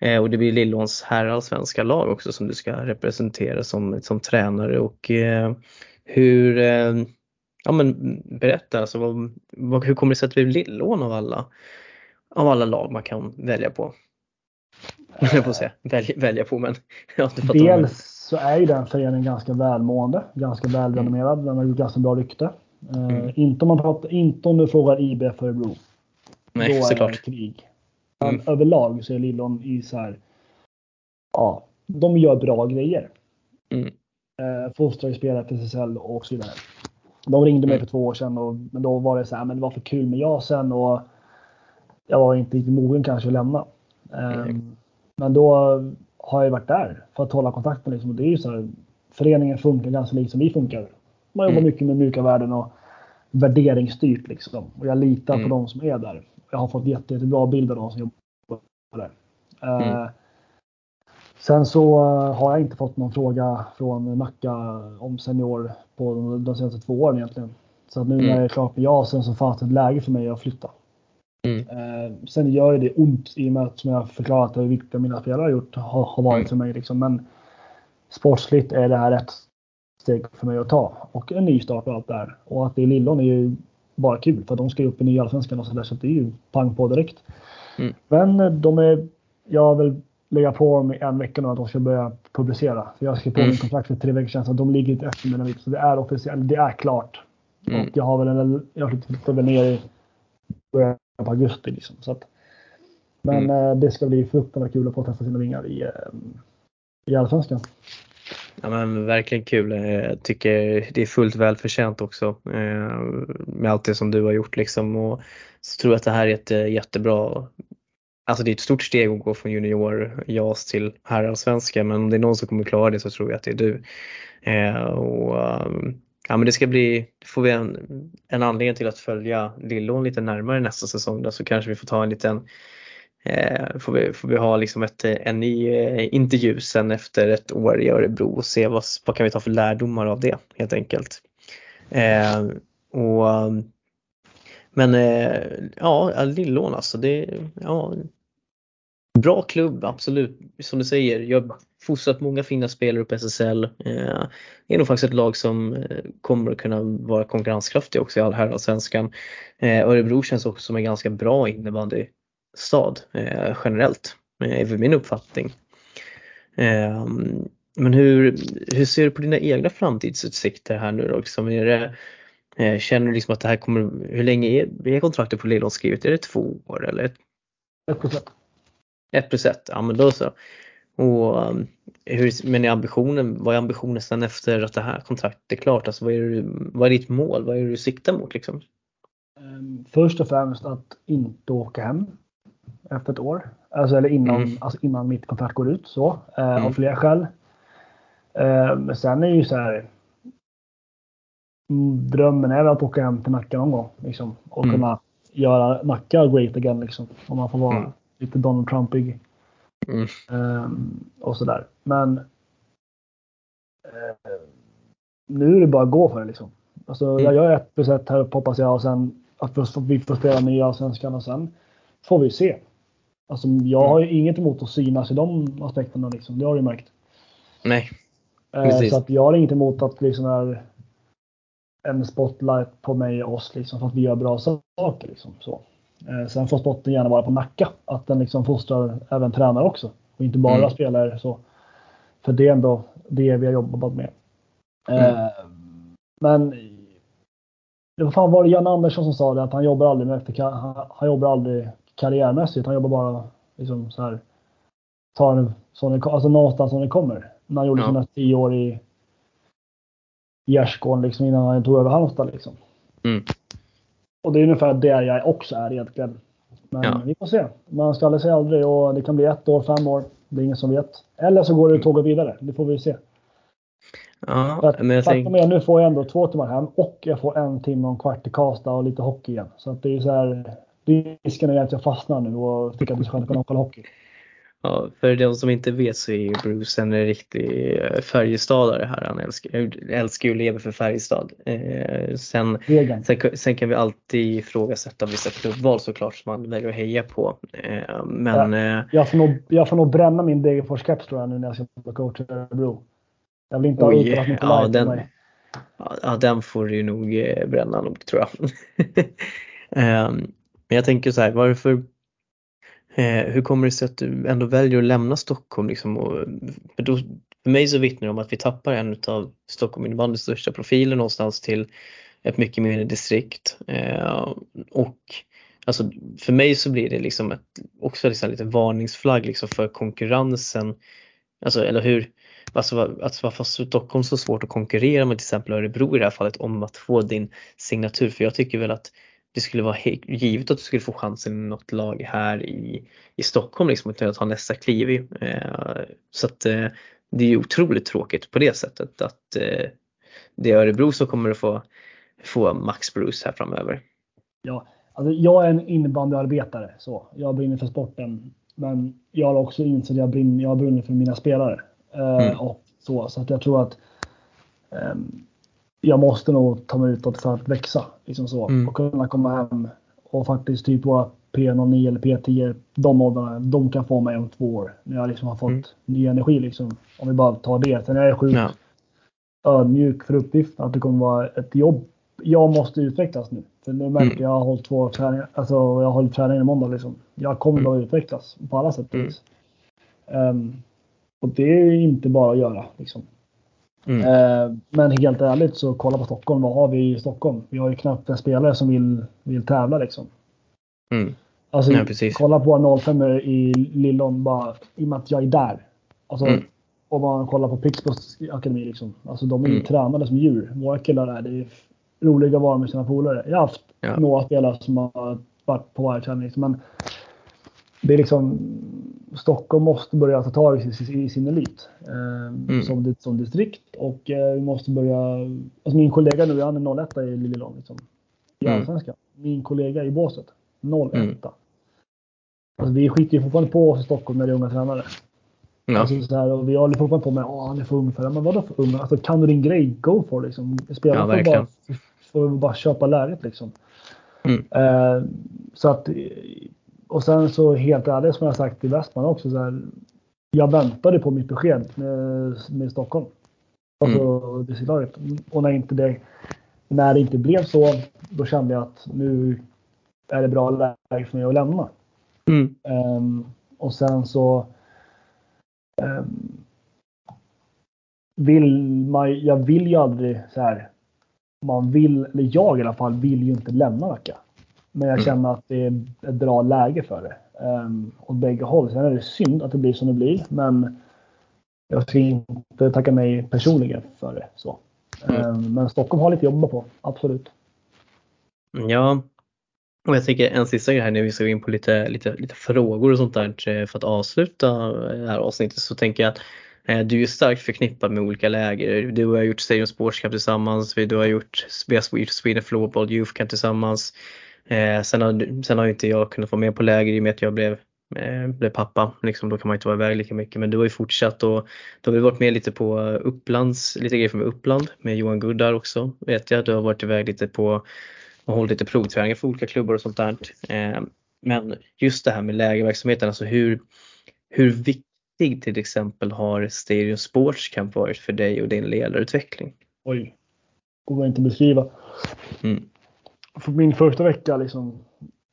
Eh, och det blir Lillåns herrallsvenska lag också som du ska representera som, som tränare och eh, hur, eh, ja men berätta alltså vad, vad, hur kommer det sig att det blir Lillån av alla, av alla lag man kan välja på? Jag att säga välja, välja på men ja. Dels så är ju den föreningen ganska välmående, ganska välrenommerad. Den har gjort ganska bra rykte. Eh, Mm. inte, om man pratar, inte om du frågar IB för Örebro. Nej då är såklart. det krig. Men Mm. överlag så är Lillon i så här. Ja, de gör bra grejer. Mm. Eh, fostrar spelare till SSL och så vidare. De ringde mig Mm. för två år sedan och men då var det så här, men det var för kul med JASen och jag var inte riktigt mogen kanske att lämna. Eh, Mm. Men då har jag varit där för att hålla kontakten. Liksom. Och det är ju så här, föreningen funkar ganska likt som vi funkar. Man jobbar Mm. mycket med mjuka värden och värderingsstyrt. Liksom. Och jag litar Mm. på de som är där. Jag har fått jätte, jättebra bild av de som jobbar där. Eh, Mm. Sen så eh, har jag inte fått någon fråga från Nacka om senior på de, de senaste två åren egentligen. Så att nu när Mm. jag är klar med JASen så fanns det ett läge för mig att flytta. Mm. Eh, sen gör ju det ont i och med att som jag förklarat hur viktiga mina spelare har gjort har, har varit Mm. för mig. Liksom. Men sportsligt är det här rätt steg för mig att ta. Och en ny start och allt det här. Och att det är Lillon är ju bara kul för de ska ju upp i nya allsvenskan och sådär så det är ju pang på direkt. Mm. Men de är, jag vill lägga på dem i en vecka nu att de ska börja publicera. För jag skrev på Mm. min kontrakt för tre veckor sedan så de ligger inte efter mina vitsar. Så det är officiellt, det är klart. Mm. Och jag har väl en, jag flyttar väl ner i början på augusti liksom. Så att, men Mm. eh, det ska bli fruktansvärt kul att få testa sina vingar i, eh, i Allsvenskan. Ja men verkligen kul. Eh, Jag tycker det är fullt välförtjänt också med allt det som du har gjort liksom och så tror jag att det här är ett jättebra Alltså det är ett stort steg att gå från junior JAS till herrallsvenska men om det är någon som kommer klara det så tror jag att det är du. Och, ja men det ska bli, får vi en, en anledning till att följa Lillån lite närmare nästa säsong då så kanske vi får ta en liten Eh, får, vi, får vi ha liksom ett, en ny eh, intervju sen efter ett år i Örebro och se vad, vad kan vi ta för lärdomar av det helt enkelt. Eh, och, men eh, ja, Lillån alltså, det ja, bra klubb absolut. Som du säger, jag fostrat många fina spelare upp SSL. Eh, är nog faktiskt ett lag som eh, kommer att kunna vara konkurrenskraftig också i all herrallsvenskan. Eh, Örebro känns också som en ganska bra innebandystad eh, generellt, eh, är min uppfattning. Eh, men hur, hur ser du på dina egna framtidsutsikter här nu då? Liksom, är det, eh, känner du liksom att det här kommer, hur länge är, är kontraktet på Lillån skrivet? Är det två år eller ett, 1%. ett plus ett? Ja men då så. Och, um, hur, men är ambitionen, vad är ambitionen sen efter att det här kontraktet är klart? Alltså, vad, är det, vad är ditt mål? Vad är det du siktar mot? Liksom? Ehm, Först och främst att inte åka hem efter ett år. Alltså, eller innan, Mm. alltså innan mitt kontrakt går ut. Så, eh, Mm. Av flera skäl. Men sen är ju så här. mm, Drömmen är väl att åka hem till Nacka någon gång. Liksom, och Mm. kunna göra Nacka great again. Liksom, om man får vara Mm. lite Donald Trumpig. Mm. Ehm, och sådär. Men eh, nu är det bara att gå för det liksom. Alltså, Mm. Jag gör ett plus ett här uppe hoppas jag och sen att vi- får spela nya allsvenskan och sen får vi se. Alltså, jag Mm. har ju inget emot att synas i de aspekterna liksom. Det har du märkt. Nej. Eh, Precis. så att jag har inget emot att liksom är en spotlight på mig och oss liksom för att vi gör bra saker. Liksom, så. Eh, sen får spotten gärna vara på Nacka. Att den liksom fostrar även tränare också. Och inte bara Mm. spelare. Så. För det är ändå det vi har jobbat med. Mm. Eh, men det fan var det Jan Andersson som sa det att han jobbar aldrig med han, han jobbar aldrig karriärmässigt. Han jobbar bara liksom så här. Tar det som det, alltså någonstans som det kommer. När han gjorde Ja. sina tio år i Gärdsgården liksom innan han tog över Halmstad liksom. Mm. Och det är ungefär där jag också är egentligen. Men Ja. vi får se. Man ska aldrig säga aldrig och det kan bli ett år, fem år. Det är ingen som vet. Eller så går det tåget vidare. Det får vi se. Ja, att, men jag tänker, är nu får jag ändå två timmar hem och jag får en timme och en kvart till Karlstad och lite hockey igen. Så att det är så här. Risken är att jag fastnar nu och tycker att det är skönt att kunna kolla hockey. Ja, för de som inte vet så är ju Bruce en riktig eh, Färjestadare här. Han älskar, älskar ju att leva för Färjestad. Eh, sen. Sen, sen kan vi alltid ifrågasätta vissa klubbval såklart som man väljer att heja på. Eh, men eh, Jag får, nog, jag får nog bränna min Degerfors-keps tror jag nu när jag ska bli coach i Örebro. Jag vill inte ha Oj, Uttalas ja, den- mig. ja, ja, den får du ju nog eh, bränna nog tror jag. eh, men jag tänker så här, varför eh, hur kommer det sig att du ändå väljer att lämna Stockholm? Liksom, och, för, då, för mig så vittnar det om att vi tappar en av Stockholm innebandyns största profiler någonstans till ett mycket mindre distrikt. Eh, och alltså, för mig så blir det liksom ett, också liksom lite varningsflagg liksom för konkurrensen. Alltså, eller hur? Alltså, alltså varför har Stockholm så svårt att konkurrera med till exempel Örebro i det här fallet om att få din signatur? För jag tycker väl att det skulle vara givet att du skulle få chansen i något lag här i, i Stockholm liksom, utan att ta nästa kliv. Eh, så att eh, det är ju otroligt tråkigt på det sättet att eh, det är Örebro som kommer att få, få Max Bruce här framöver. Ja, alltså jag är en innebandyarbetare. Så. Jag brinner för sporten. Men jag har också insett att jag brinner, jag brinner för mina spelare. Eh, Mm. och så, så att jag tror att ehm, jag måste nog ta mig utåt för att växa. Liksom så. Mm. Och kunna komma hem och faktiskt typ våra P09 eller P10, de åldrarna, de kan få mig om två år. När jag liksom har fått Mm. ny energi. Liksom. Om vi bara tar det. Sen är jag sjuk. Ja. ödmjuk för uppgiften. Att det kommer vara ett jobb. Jag måste utvecklas nu. För nu märker Mm. jag, har hållit två träningar. Alltså jag har hållit träningar i måndag liksom. Jag kommer Mm. att utvecklas på alla sätt och Mm. vis. Ehm, och det är inte bara att göra liksom. Mm. Eh, men helt ärligt så kolla på Stockholm. Vad har vi i Stockholm? Vi har ju knappt en spelare som vill, vill tävla liksom. Mm. Alltså, precis. kolla på våra 05 i Lillon bara i och med att jag är där. Alltså, Mm. Om man kollar på Pixbos akademi liksom. Alltså de är ju Mm. tränade som djur. Våra killar där, det är roliga att vara med sina polare. Jag har haft Ja. några spelare som har varit på varje träning. Liksom, men det är liksom Stockholm måste börja ta tag i sin, i sin elit eh, som, som distrikt och eh, vi måste börja. Alltså min kollega nu, han är 01 i Lillelång liksom. I Mm. Allsvenskan. Min kollega i båset. 01. Mm. Alltså, vi skiter ju fortfarande på oss i Stockholm när det är unga tränare. Ja. Alltså, så här, och vi håller fortfarande på med att han är för ung för det. Men vadå för ung? Alltså, kan du din grej, go for. Liksom. Ja, Spelarna får, bara, får bara köpa läget liksom. Mm. Eh, så att, och sen så helt ärligt som jag sagt i Västman också. Så här, jag väntade på mitt besked med, med Stockholm. Alltså, distriktslaget. Och när, inte det, när det inte blev så, då kände jag att nu är det bra läge för mig att lämna. Mm. Ehm, och sen så ehm, vill man, jag vill ju aldrig så här. Man vill, eller jag i alla fall, vill ju inte lämna Nacka. Men jag Mm. känner att det är ett bra läge för det. Um, åt bägge håll. Sen är det synd att det blir som det blir. Men jag ska inte tacka mig personligen för det. Så. Mm. Ehm, men Stockholm har lite att jobba på. Absolut. Ja, och jag tänker en sista grej här när vi ska gå in på lite, lite, lite frågor och sånt där eh, för att avsluta det här avsnittet så tänker jag att eh, du är starkt förknippad med olika läger. Du har gjort Stadium Sports Cup tillsammans, vi- du har gjort vi har gjort Sweden Floorball Youth Camp tillsammans. Eh, sen, har, sen har ju inte jag kunnat vara med på läger i och med att jag blev, eh, blev pappa. Liksom, då kan man inte vara iväg lika mycket men du har ju fortsatt och du har väl varit med lite på Upplands, lite grejer med Uppland med Johan Guddar också vet jag. Du har varit iväg lite på och hållit lite provträningar för olika klubbar och sånt där. Eh, Men just det här med lägerverksamheten, alltså hur, hur viktig till exempel har Stadium Sports Camp varit för dig och din ledarutveckling? Oj. Går inte att beskriva. Mm. För min första vecka, liksom,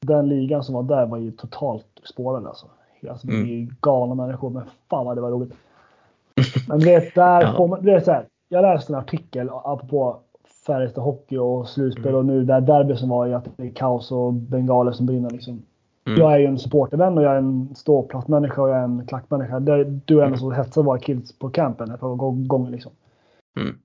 den ligan som var där var ju totalt spårad alltså. alltså det är Mm. galna människor, men fan vad det var roligt. Men du vet, där Ja. får man, det är så här, jag läste en artikel apropå Färjestad Hockey och slutspel Mm. och nu det här derby som var i att det är kaos och bengaler som brinner liksom. Mm. Jag är ju en supportervän och jag är en ståplatsmänniska och jag är en klackmänniska. Du är ändå Mm. så hetsad våra kids på campen ett par gånger liksom. Mm.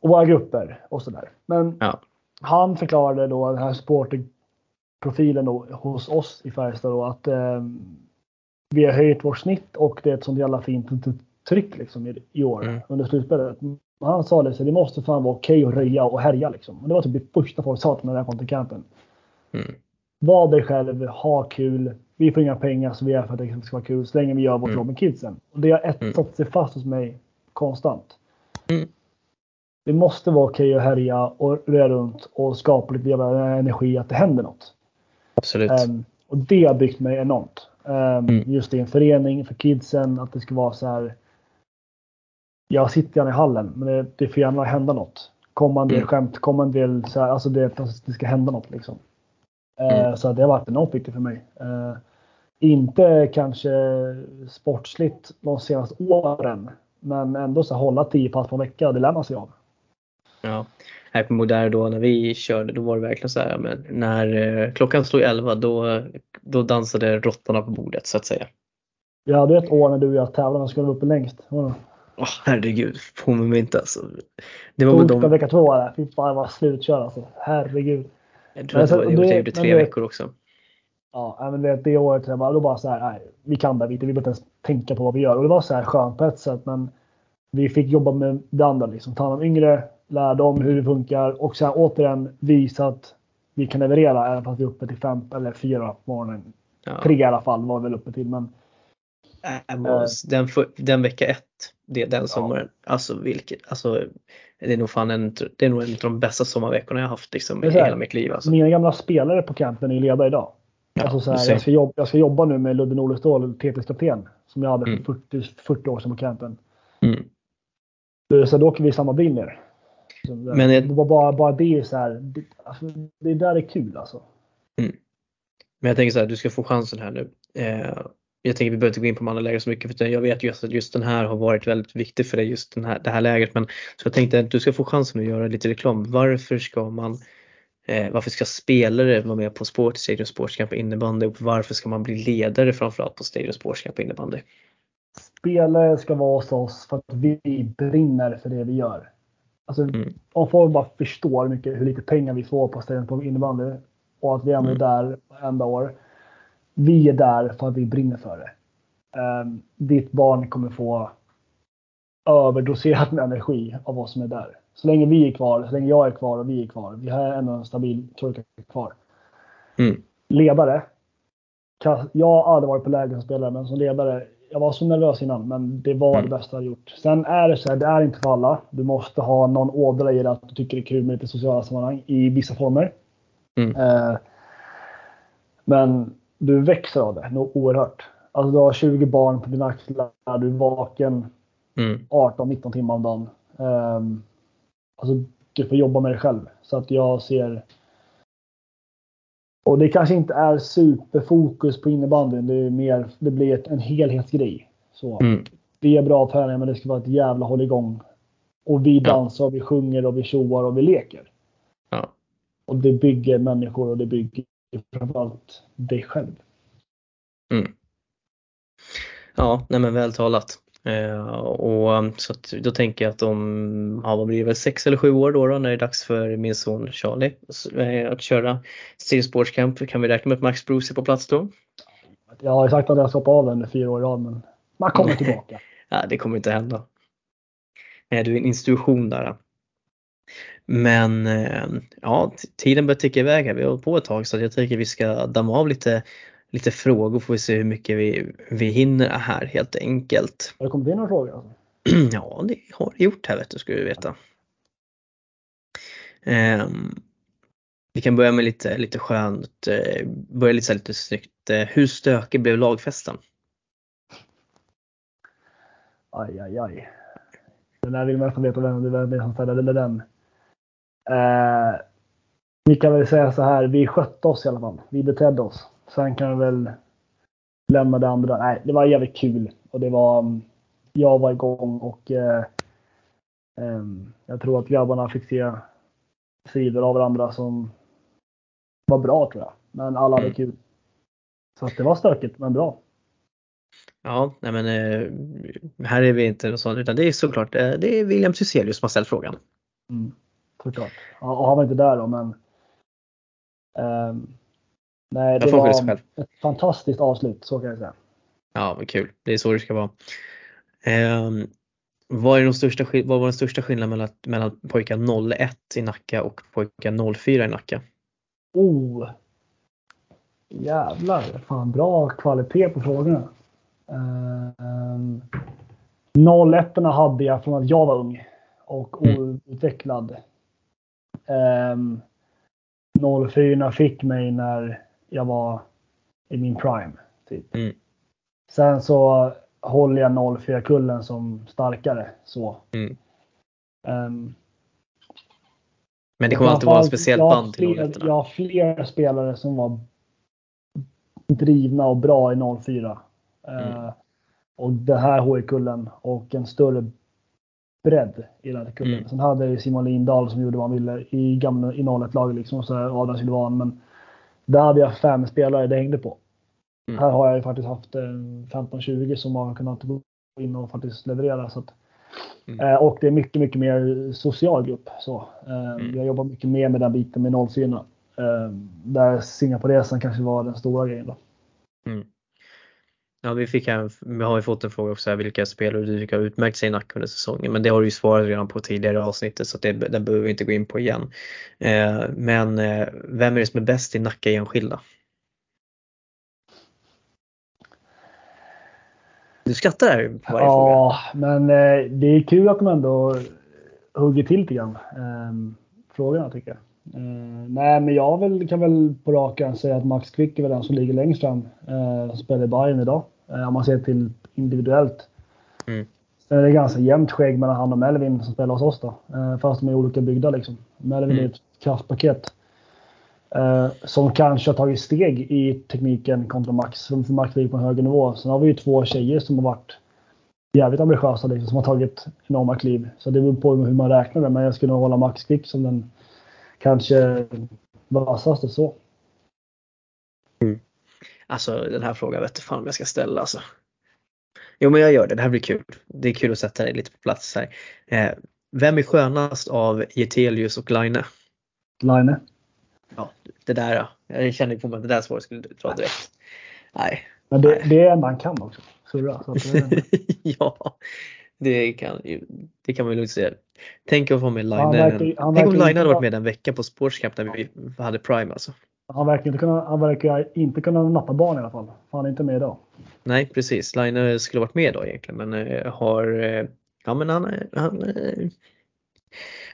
Och våra grupper och sådär. Men Ja. Han förklarade då den här supporterprofilen då hos oss i Färjestad då att eh, vi har höjt vårt snitt och det är ett sånt jävla fint tryck liksom i, i år Mm. under slutspelet. Han sa det så det måste fan vara okej att röja och härja liksom. Och det var typ det första folk sa till mig när jag kom till campen. Mm. Var dig själv, ha kul. Vi får inga pengar så vi är för att det ska vara kul så länge vi gör vårt Mm. jobb med kidsen. Och det har Mm. etsat sig fast hos mig konstant. Mm. Det måste vara okej att härja och röra runt och skapa lite jävla energi att det händer något. Absolut. Ehm, och det har byggt mig enormt. Ehm, Mm. Just i en förening för kidsen, att det ska vara så här. Jag sitter gärna i hallen, men det, det får gärna hända något. Komma en del Mm. skämt, komma en del så här, alltså det, det ska hända något liksom. Eh, Mm. Så det har varit enormt viktigt för mig. Eh, inte kanske sportsligt de senaste åren, men ändå så här, hålla 10 pass på en vecka, det lär man sig av. Ja. Här på Modär då när vi körde då var det verkligen så här, men när eh, klockan slog 11 då, då dansade råttorna på bordet så att säga. Jag hade ett år när du och jag tävlade, vem skulle vara uppe längst? Åh herregud, påminn mig inte alltså. Det var väl Torsdag de, vecka två där. Fy fan, var slutkörd alltså. Herregud. jag tror att det var, Men jag det- gjorde tre men det- veckor också. Ja, men det, det året jag bara, då bara så här, nej, vi kan det inte, vi behöver inte ens tänka på vad vi gör. Och det var så här skönt på ett sätt, men vi fick jobba med det andra, liksom. ta hand om yngre, lära dem hur det funkar och sen återigen visa att vi kan leverera även fast vi är uppe till fem eller fyra på morgonen. Ja. Tre i alla fall var vi väl uppe till, men Äh, Måns, den, för, den vecka ett, det, den sommaren, alltså vilket, alltså det är nog fan en, det är nog en av de bästa sommarveckorna jag haft liksom, i hela mitt liv. Alltså. mina gamla spelare på campen är ledare idag. Ja, alltså så här, jag, ska jobba, jag ska jobba nu med Ludde Norlestål, TT's kapten, som jag hade för Mm. 40, 40 år sedan på campen. Mm. Så då åker vi i samma bil ner. Men jag... bara, bara det är så här, det, alltså, det där är kul alltså. Mm. Men jag tänker så här, du ska få chansen här nu. Eh, jag tänker vi behöver inte gå in på de andra lägren så mycket för jag vet just att just den här har varit väldigt viktig för dig, just den här, det här lägret. Men så jag tänkte att du ska få chansen att göra lite reklam. Varför ska man eh, varför ska spelare vara med på Sport, Stadium Sports Camp innebandy och varför ska man bli ledare framförallt på Stadium Sports Camp innebandy? Spelare ska vara hos oss för att vi brinner för det vi gör. Alltså, mm. Om folk bara förstår mycket, hur lite pengar vi får på Stadium Sports innebandy och att vi ändå är mm. där varenda år vi är där för att vi brinner för det. Um, ditt barn kommer få överdoserat med energi av vad som är där. Så länge vi är kvar, så länge jag är kvar och vi är kvar. Vi har ändå en stabil turka kvar. Mm. Ledare. Jag har aldrig varit på läger som spelare, men som ledare. Jag var så nervös innan, men det var mm. det bästa jag gjort. Sen är det så här, det är inte för alla. Du måste ha någon ådra i det att du tycker det är kul med lite sociala sammanhang i vissa former. Mm. Uh, men du växer av det något oerhört. Alltså du har 20 barn på dina axlar, du är vaken mm. 18-19 timmar om dagen. Um, alltså du får jobba med dig själv. Så att jag ser och det kanske inte är superfokus på innebandyn. Det, är mer, det blir en helhetsgrej. Så, mm. Vi är bra tränare men det ska vara ett jävla hålligång. Och vi dansar, och vi sjunger och vi tjoar och vi leker. Ja. Och det bygger människor och det bygger framförallt dig själv. Mm. Ja, nej men väl talat. Eh, och så då tänker jag att om, ja vad blir det väl, sex eller sju år då, då när det är dags för min son Charlie eh, att köra Steel Sports Camp. Kan vi räkna med att Max Bruce är på plats då? Jag har sagt att jag ska hoppa av under fyra år i rad men man kommer tillbaka. ja, det kommer inte hända. Eh, du är en institution där. Men ja, tiden börjar ticka iväg här. Vi har hållit på ett tag så jag tänker att vi ska damma av lite, lite frågor får vi se hur mycket vi, vi hinner här helt enkelt. Har det kommit in några frågor? ja, det har det gjort här vet du, ska du veta. Um, vi kan börja med lite, lite skönt, uh, börja lite, lite snyggt. Uh, hur stökig blev lagfesten? Aj, aj, aj. Den där vill man nästan veta vem det är som ställde den. Eh, vi kan väl säga så här, vi skötte oss i alla fall. Vi betedde oss. Sen kan vi väl lämna det andra. Nej, det var jävligt kul och det var. Mm, jag var igång och eh, eh, jag tror att grabbarna fick se sidor av varandra som var bra tror jag. Men alla hade mm. kul. Så det var stökigt men bra. Ja, nej men eh, här är vi inte något sånt utan det är såklart eh, det är William Thyselius som har ställt frågan. Mm såklart. Och han var inte där då, men. Um, nej, det var ett fantastiskt avslut, så kan jag säga. Ja, vad kul. Det är så det ska vara. Um, vad, är de största, vad var den största skillnaden mellan, mellan pojkar 01 i Nacka och pojkar 04 i Nacka? Oh! Jävlar, fan bra kvalitet på frågorna. Um, 01 hade jag från att jag var ung och mm. outvecklad. Ehm, 04 fick mig när jag var i min prime. Typ. Mm. Sen så håller jag 04-kullen som starkare. Så. Mm. Um, men det kommer alltid vara ett speciellt band till fler, Jag har fler spelare som var drivna och bra i 04. Mm. Uh, och det här HI-kullen och en större bredd i den här kullen. Mm. Sen hade jag Simon Lindahl som gjorde vad han ville i, gamla, i 01-laget liksom. Så Adam Silvan. Men där hade jag fem spelare det hängde på. Mm. Här har jag ju faktiskt haft 15-20 som har kunnat gå in och faktiskt leverera. Så att, mm. eh, och det är mycket, mycket mer social grupp. Så, eh, mm. Jag jobbar mycket mer med den biten med 04. Eh, där Singaporesan kanske var den stora grejen. Då. Ja, vi, fick här, vi har ju fått en fråga också här, vilka spelare du tycker har utmärkt sig i Nacka under säsongen. Men det har du ju svarat redan på tidigare avsnittet så det, den behöver vi inte gå in på igen. Eh, men eh, vem är det som är bäst i Nacka enskilda? Du skrattar här varje Ja, fråga. men eh, det är kul att de ändå hugger till lite grann. Eh, frågorna tycker jag. Uh, nej, men jag väl, kan väl på rakan säga att Max Quick är väl den som ligger längst fram. Uh, spelar i Bayern idag. Uh, om man ser till individuellt. Mm. Sen är det ganska jämnt skägg mellan han och Melvin som spelar hos oss då. Eh, fast de är olika byggda liksom. Melvin Mm. är ett kraftpaket. Eh, som kanske har tagit steg i tekniken kontra Max. Som för Max ligger på en högre nivå. Sen har vi ju två tjejer som har varit jävligt ambitiösa liksom, som har tagit enorma kliv. Så det beror på hur man räknar det. Men jag skulle nog hålla Max Kvick som den kanske vassaste så. Alltså den här frågan vet fan om jag ska ställa alltså. Jo men jag gör det, det här blir kul. Det är kul att sätta dig lite på plats här. Eh, vem är skönast av Getelius och Line? Line. Ja, det där ja. Jag kände på mig att det där svaret skulle du dra direkt. Nej. Men det, det är enda han kan också. Surra. Det, ja, det kan, det kan man ju lugnt säga. Tänk att få med Line. Tänk om Line hade varit med en vecka på Sportscamp när vi hade Prime alltså. Han, verkar inte kunna, han verkar inte kunna nappa barn i alla fall. Han är inte med idag. Nej precis, Line skulle varit med då egentligen men eh, har, eh, ja men han, eh, han,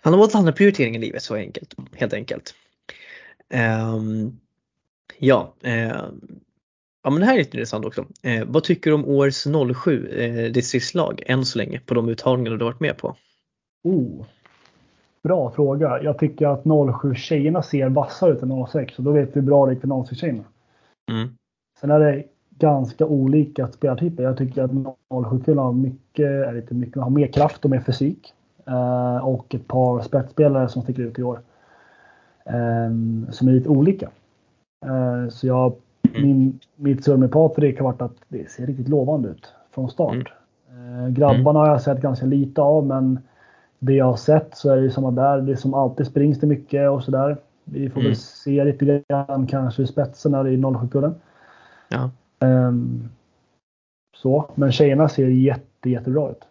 han har valt andra prioriteringar i livet så enkelt, helt enkelt. Ehm, ja, ehm, ja men det här är lite intressant också. Eh, vad tycker du om årets 07 eh, distriktslag än så länge på de uttagningar du har varit med på? Oh. Bra fråga. Jag tycker att 07 tjejerna ser vassare ut än 06 och då vet vi bra det gick för 06 tjejerna. Mm. Sen är det ganska olika spelartyper. Jag tycker att 07 killarna har mycket, eller inte mycket, har mer kraft och mer fysik. Eh, och ett par spetsspelare som sticker ut i år. Eh, som är lite olika. Eh, så jag, min, mitt surr med Patrik har varit att det ser riktigt lovande ut från start. Eh, grabbarna har jag sett ganska lite av men det jag har sett så är det samma där. Det som alltid springs det mycket och sådär. Vi får Mm. väl se lite grann kanske spetsen här i 07-kullen. Ja. Ehm, så, men tjejerna ser jätte, jättebra ut.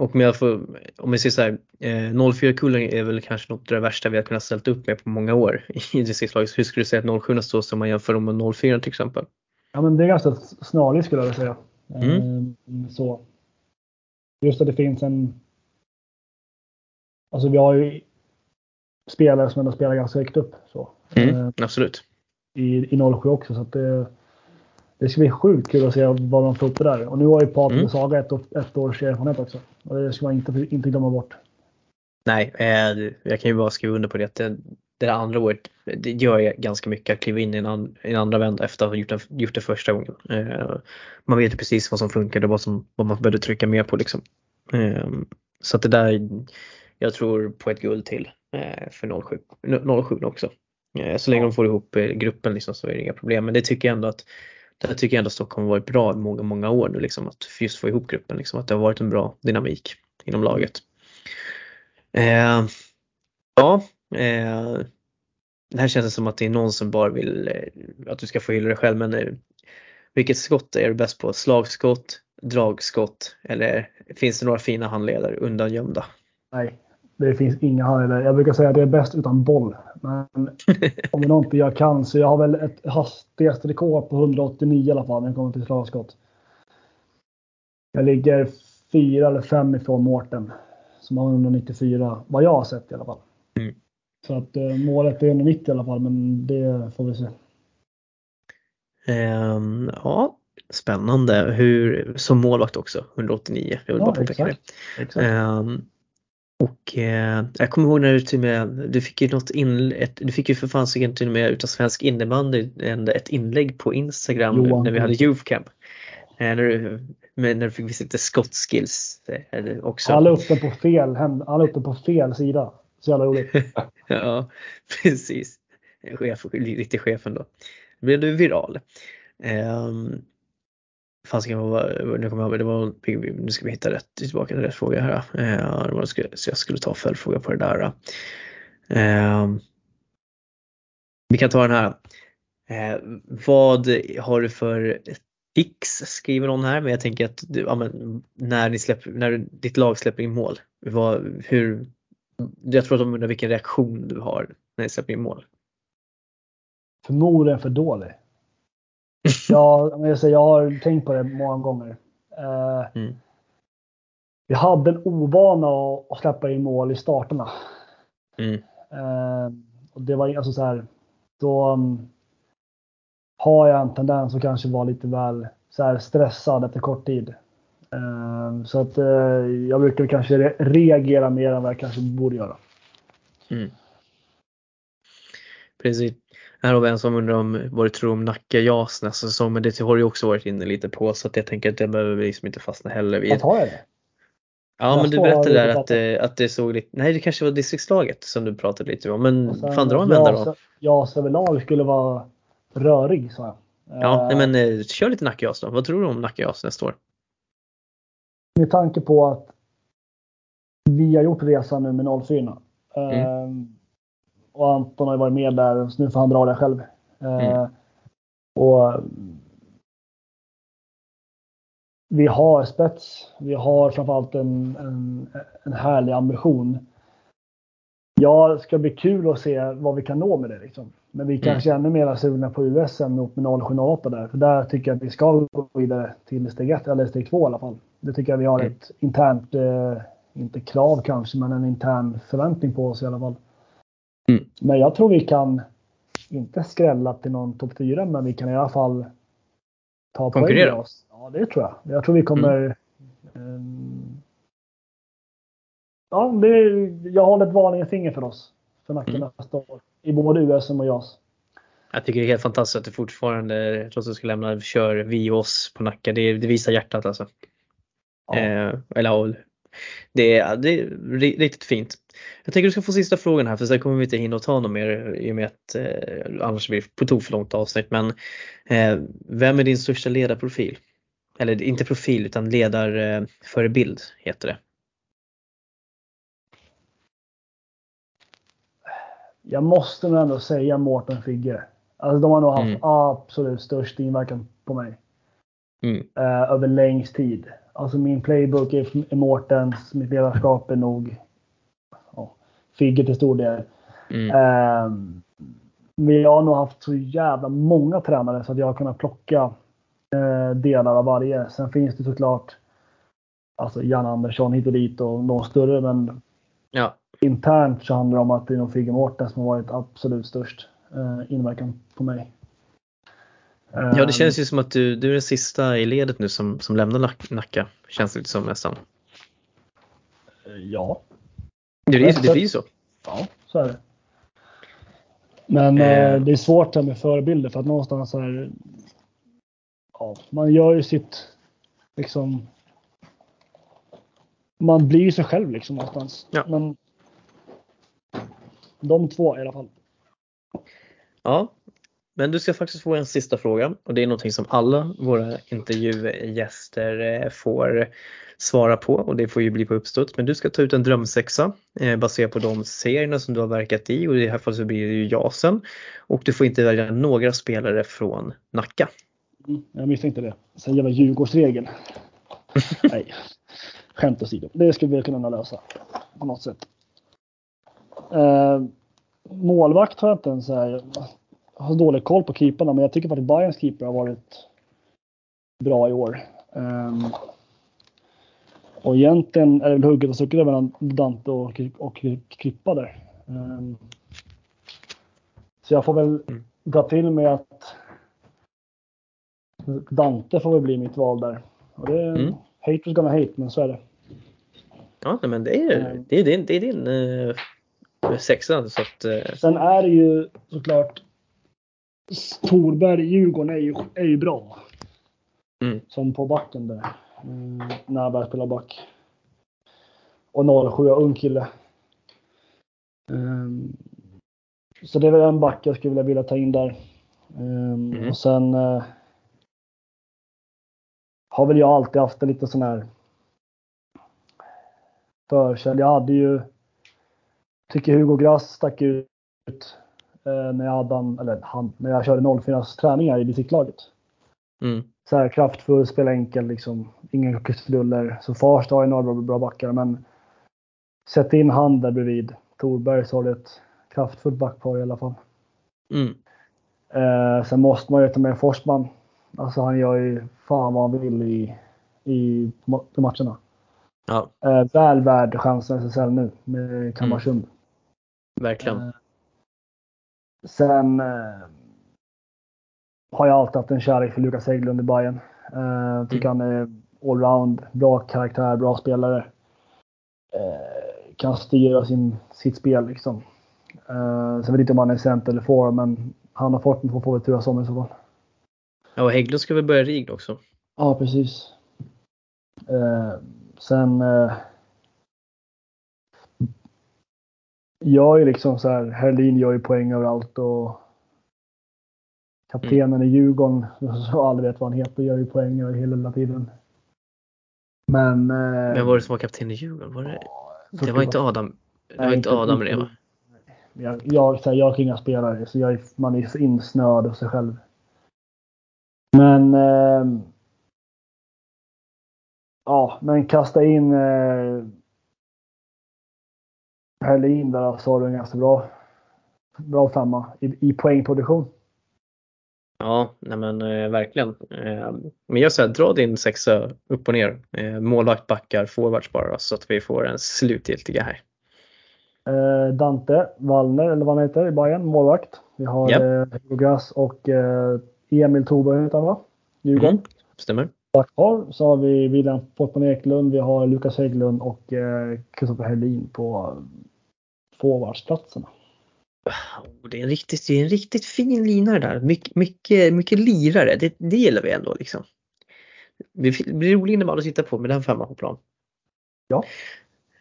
Och om jag får, om vi säger så här, eh, 04-kullen är väl kanske något av det värsta vi har kunnat ställt upp med på många år i distriktslaget. Hur skulle du säga att 07 står sig om man jämför dem med 04 till exempel? Ja, men det är ganska snarligt skulle jag vilja säga. Mm. Ehm, så. Just att det finns en... Alltså vi har ju spelare som ändå spelar ganska högt upp. Så. Mm. Ehm, Absolut. i, i 07 också. Så att det, det ska bli sjukt kul att se vad de får upp det där. Och nu har ju Patrik Mm. och Saga ett, ett års erfarenhet också. Och det ska man inte, inte glömma bort. Nej, eh, jag kan ju bara skriva under på det. Det, det där andra året, det gör jag ganska mycket att kliva in i en, an, en andra vända efter att ha gjort, den, gjort det första gången. Eh, man vet ju precis vad som funkade och vad, som, vad man behövde trycka mer på liksom. Eh, så att det där, jag tror på ett guld till eh, för 07, 07 också. Eh, så länge de får ihop eh, gruppen liksom, så är det inga problem. Men det tycker jag ändå att där tycker jag ändå att Stockholm har varit bra i många, många år nu liksom, att just få ihop gruppen. Liksom, att det har varit en bra dynamik inom laget. Eh, ja, eh, det här känns det som att det är någon som bara vill eh, att du ska få hylla dig själv men eh, vilket skott är du bäst på? Slagskott, dragskott eller finns det några fina handledare undangömda? Nej, det finns inga handledare. Jag brukar säga att det är bäst utan boll. Men om det är någonting jag kan så jag har väl ett hastighetsrekord på 189 i alla fall när det kommer till slagskott. Jag ligger fyra eller fem ifrån Mårten som har 194, vad jag har sett i alla fall. Mm. Så att eh, målet är 190 i alla fall, men det får vi se. Ehm, ja, spännande. Hur, som målvakt också, 189. Jag vill Ja, bara påpeka exakt. det. Exakt. Ehm, och eh, jag kommer ihåg när du till med, du fick ju något in, ett, du fick ju för fan till och med utav Svensk innebandy ett inlägg på Instagram Johan. när vi hade Youth Camp. Eh, när, du, när du fick visa lite skottskills eh, också. Han la upp den på fel, hem- han la upp den på fel sida. Så jävla roligt. Ja, precis. Chef, riktig chefen då. Då blev du viral. Um, Fasiken ska nu kommer jag ihåg, det var, nu ska vi hitta rätt, tillbaka till rätt fråga här. Eh, det var, så jag skulle ta följdfråga på det där. Eh, vi kan ta den här. Eh, vad har du för fix? skriver någon här, men jag tänker att du, ja, men, när, ni släpper, när ditt lag släpper in mål, vad, hur, jag tror att de undrar vilken reaktion du har när ni släpper in mål. Förmodligen för dålig. Ja, jag, säger, jag har tänkt på det många gånger. Eh, Mm. Vi hade en ovana att, släppa in mål i starterna. Mm. Eh, och det var alltså så här. Då um, har jag en tendens att kanske vara lite väl så stressad efter kort tid. Eh, så att eh, jag brukar kanske re reagera mer än vad jag kanske borde göra. Mm. Precis. Här har vi en som undrar om vad du tror om Nacka JAS nästa säsong men det har du också varit inne lite på så att jag tänker att det behöver vi liksom inte fastna heller vid. Vad har jag det? Ja Jag men du berättade där att, det- att det såg lite, nej det kanske var distriktslaget som du pratade lite om men sen fan dra en vända då. JAS överlag skulle vara rörig sa jag. Ja Eh, nej, men eh, kör lite Nacka JAS då. Vad tror du om Nacka JAS nästa år? Med tanke på att vi har gjort resan nu med 04. Mm. Och Anton har ju varit med där så nu får han dra det själv. Eh, Mm. Och vi har spets. Vi har framförallt en, en, en härlig ambition. Ja, det ska bli kul att se vad vi kan nå med det. Liksom. Men vi kanske är ännu mer sugna på USM upp med 0708 där. För där tycker jag att vi ska gå vidare till steg 1 eller steg 2 i alla fall. Det tycker jag vi har Mm. ett internt, eh, inte krav kanske, men en intern förväntning på oss i alla fall. Mm. Men jag tror vi kan, inte skrälla till någon topp 4, men vi kan i alla fall ta poäng Konkurrera. med oss. Ja, det tror jag. Jag tror vi kommer... ehm, ja, det, jag håller ett varningens finger för oss. För Nacka Mm. nästa år. I både USM och JAS. Jag tycker det är helt fantastiskt att du fortfarande, trots att du ska lämna, kör vi och oss på Nacka. Det, det visar hjärtat alltså. Ja. Eh, eller det är, det är ri- riktigt fint. Jag tänker du ska få sista frågan här för sen kommer vi inte hinna ta något mer i och med att eh, annars blir det på tok för långt avsnitt. Men eh, vem är din största ledarprofil? Eller inte profil utan ledarförebild heter det. Jag måste nog ändå säga Mårten Figge. Alltså de har nog haft Mm. absolut störst inverkan på mig. Mm. eh, över längst tid. Alltså min playbook är, Mårtens, mitt ledarskap är nog ja, Figge till stor del. Mm. Ehm, men jag har nog haft så jävla många tränare så att jag har kunnat plocka eh, delar av varje. Sen finns det såklart alltså Jan Andersson hit och dit och de större men Ja, internt så handlar det om att det är nog Figge Mårten som har varit absolut störst eh, inverkan på mig. Ja Ehm, det känns ju som att du, du är den sista i ledet nu som, som lämnar Nack- Nacka. Känns det lite som nästan. Ja, Det, det, det blir ju så. Ja, så är det. Men Eh. eh, det är svårt det med förebilder för att någonstans så här. Ja, man gör ju sitt liksom. Man blir ju sig själv liksom någonstans. Ja. Men. De två i alla fall. Ja, men du ska faktiskt få en sista fråga och det är någonting som alla våra intervjugäster eh, får svara på och det får ju bli på uppstuds. Men du ska ta ut en drömsexa eh, baserat på de serierna som du har verkat i och i det här fallet så blir det ju JASen. Och du får inte välja några spelare från Nacka. Mm, jag misstänkte det. Sen jävla Djurgårdsregeln. Nej, skämt åsido. Det skulle vi kunna lösa på något sätt. Eh, målvakt har jag inte ens här, har dålig koll på keeparna, men jag tycker faktiskt Bayerns keeper har varit bra i år. Eh, och egentligen är det väl hugget och stucket mellan Dante och, och Krippa där. Eh, så jag får väl Mm. dra till med att Dante får väl bli mitt val där. Och det är Mm. hate was gonna hate, men så är det. Ja, men det är, Mm. det är din, det är din eh, sexa så att eh, Sen är det ju såklart Torberg, Djurgården är ju, är ju bra. Mm. Som på backen där. Mm, när han börjar spela back. Och 07, ung kille. Ehm, så det är väl en back jag skulle vilja, vilja ta in där. Ehm, Mm. Och sen eh, har väl jag alltid haft en lite sån här förkärlek. Jag hade ju, tycker Hugo Grass stack ut när jag hade han, eller han, när jag körde 04 träningar i distriktslaget. mm, Så här kraftfull, spela enkel liksom. Inga krusiduller. Så Farsta har ju några bra, backar men sätt in han där bredvid Torberg så har du ett kraftfullt backpar i alla fall. mm, Eh, sen måste man ju ta med Forsman. Alltså han gör ju fan vad han vill i, i ma- i matcherna. ja, Eh, väl värd chansen i SSL nu med Kalmarsund. verkligen. Eh, sen eh, har jag alltid haft en kärlek för Lukas Hägglund i Bayern. Eh, tycker han är allround, bra karaktär, bra spelare. Eh, kan styra sin, sitt spel liksom. Sen vet jag inte om han är center eller får men han har fått får, får väl turas om i så fall. Ja, och Hägglund ska väl börja RIG också? Ja, precis. Sen eh, jag är liksom så här, Herlin gör ju poäng överallt och kaptenen i Djurgården, som aldrig vet vad han heter, gör ju poäng över hela tiden. Men... Eh, Vem var det som var kapten i Djurgården? Var det, det var inte Adam, det var Nej, inte Adam det va? jag, jag, här, jag har inga spelare, så jag, är- man är så insnöad av sig själv. Men... Eh, ja, men kasta in eh, Herlin där så har du en ganska bra, bra femma i, i poängproduktion. Ja, nej men eh, verkligen. Eh, men jag säger dra din sexa upp och ner. Eh, målvakt, backar, forwards bara så att vi får en slutgiltiga här. Eh, Dante Wallner, eller vad han heter, i Bayern, målvakt. Vi har Japp. eh, Grass och eh, Emil Thorberg heter han va? Djurgården. Mm. Stämmer. kvar så har vi William Fortman Eklund, vi har Lukas Hägglund och Kristoffer Herlin på forwardsplatserna. Och Det är en riktigt, det är en riktigt fin lina där. Mycket, mycket, mycket lirare. Det, det gillar vi ändå liksom. Det blir rolig innebandy att titta på med den femman på plan. Ja.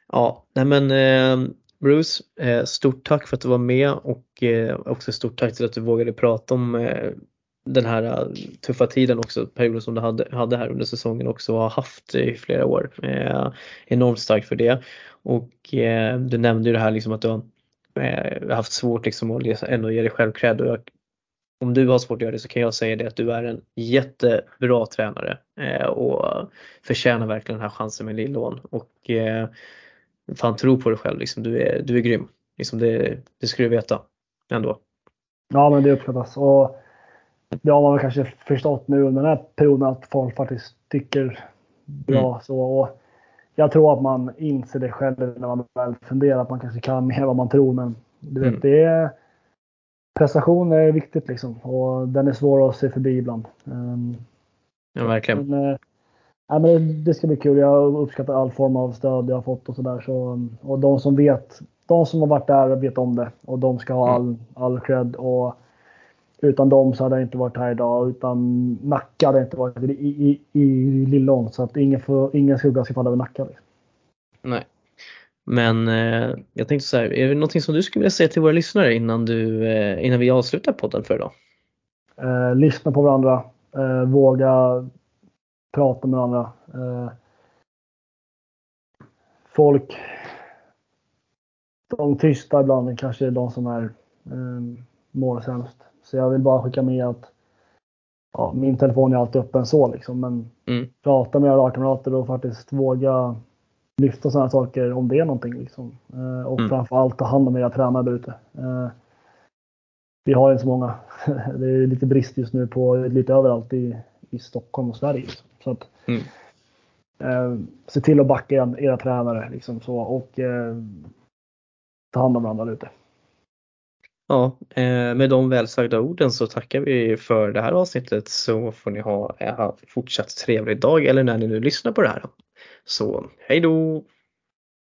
Ja, nej men eh, Bruce, eh, stort tack för att du var med och eh, också stort tack till att du vågade prata om den här äh, tuffa tiden också, perioden som du hade, hade här under säsongen också och har haft i flera år. Eh, enormt starkt för det. Och eh, du nämnde ju det här liksom att du har eh, haft svårt liksom att läsa- ändå ge dig själv cred och jag, om du har svårt att göra det så kan jag säga det att du är en jättebra tränare eh, och förtjänar verkligen den här chansen med Lillån och eh, fan tro på dig själv liksom. Du är, du är grym. Liksom det, det ska du veta ändå. Ja, men det uppskattas. Och det har man väl kanske förstått nu under den här perioden att folk faktiskt tycker bra. Mm. Så, och jag tror att man inser det själv när man väl funderar att man kanske kan mer än vad man tror. Men du vet, Mm. det är, prestation är viktigt liksom. Och den är svår att se förbi ibland. Ehm, Ja, verkligen. Men, eh, ja, men det, det ska bli kul. Jag uppskattar all form av stöd jag har fått och sådär. Så, och de som vet, de som har varit där vet om det. Och de ska ha all, all cred. Och utan dem så hade jag inte varit här idag. Utan Nacka hade jag inte varit i, i, i Lillån. Så att ingen, får, ingen skugga ska falla över Nacka. Liksom. Nej. Men eh, jag tänkte så här, är det någonting som du skulle vilja säga till våra lyssnare innan, du, eh, innan vi avslutar podden för idag? Eh, lyssna på varandra. Eh, våga prata med varandra. Eh, folk, de tysta ibland kanske är de som är eh, mår sämst. Så jag vill bara skicka med att ja, min telefon är alltid öppen så liksom. Men Mm. prata med era lagkamrater och faktiskt våga lyfta sådana saker om det är någonting. Liksom. Eh, och Mm. framförallt ta hand om era tränare där ute. Eh, vi har inte så många. Det är lite brist just nu på lite överallt i, i Stockholm och Sverige. Liksom. Så att, Mm. eh, se till att backa era, era tränare liksom så, och eh, ta hand om varandra där ute. Ja, eh, med de välsagda orden så tackar vi för det här avsnittet så får ni ha en fortsatt trevlig dag eller när ni nu lyssnar på det här. Så hej då!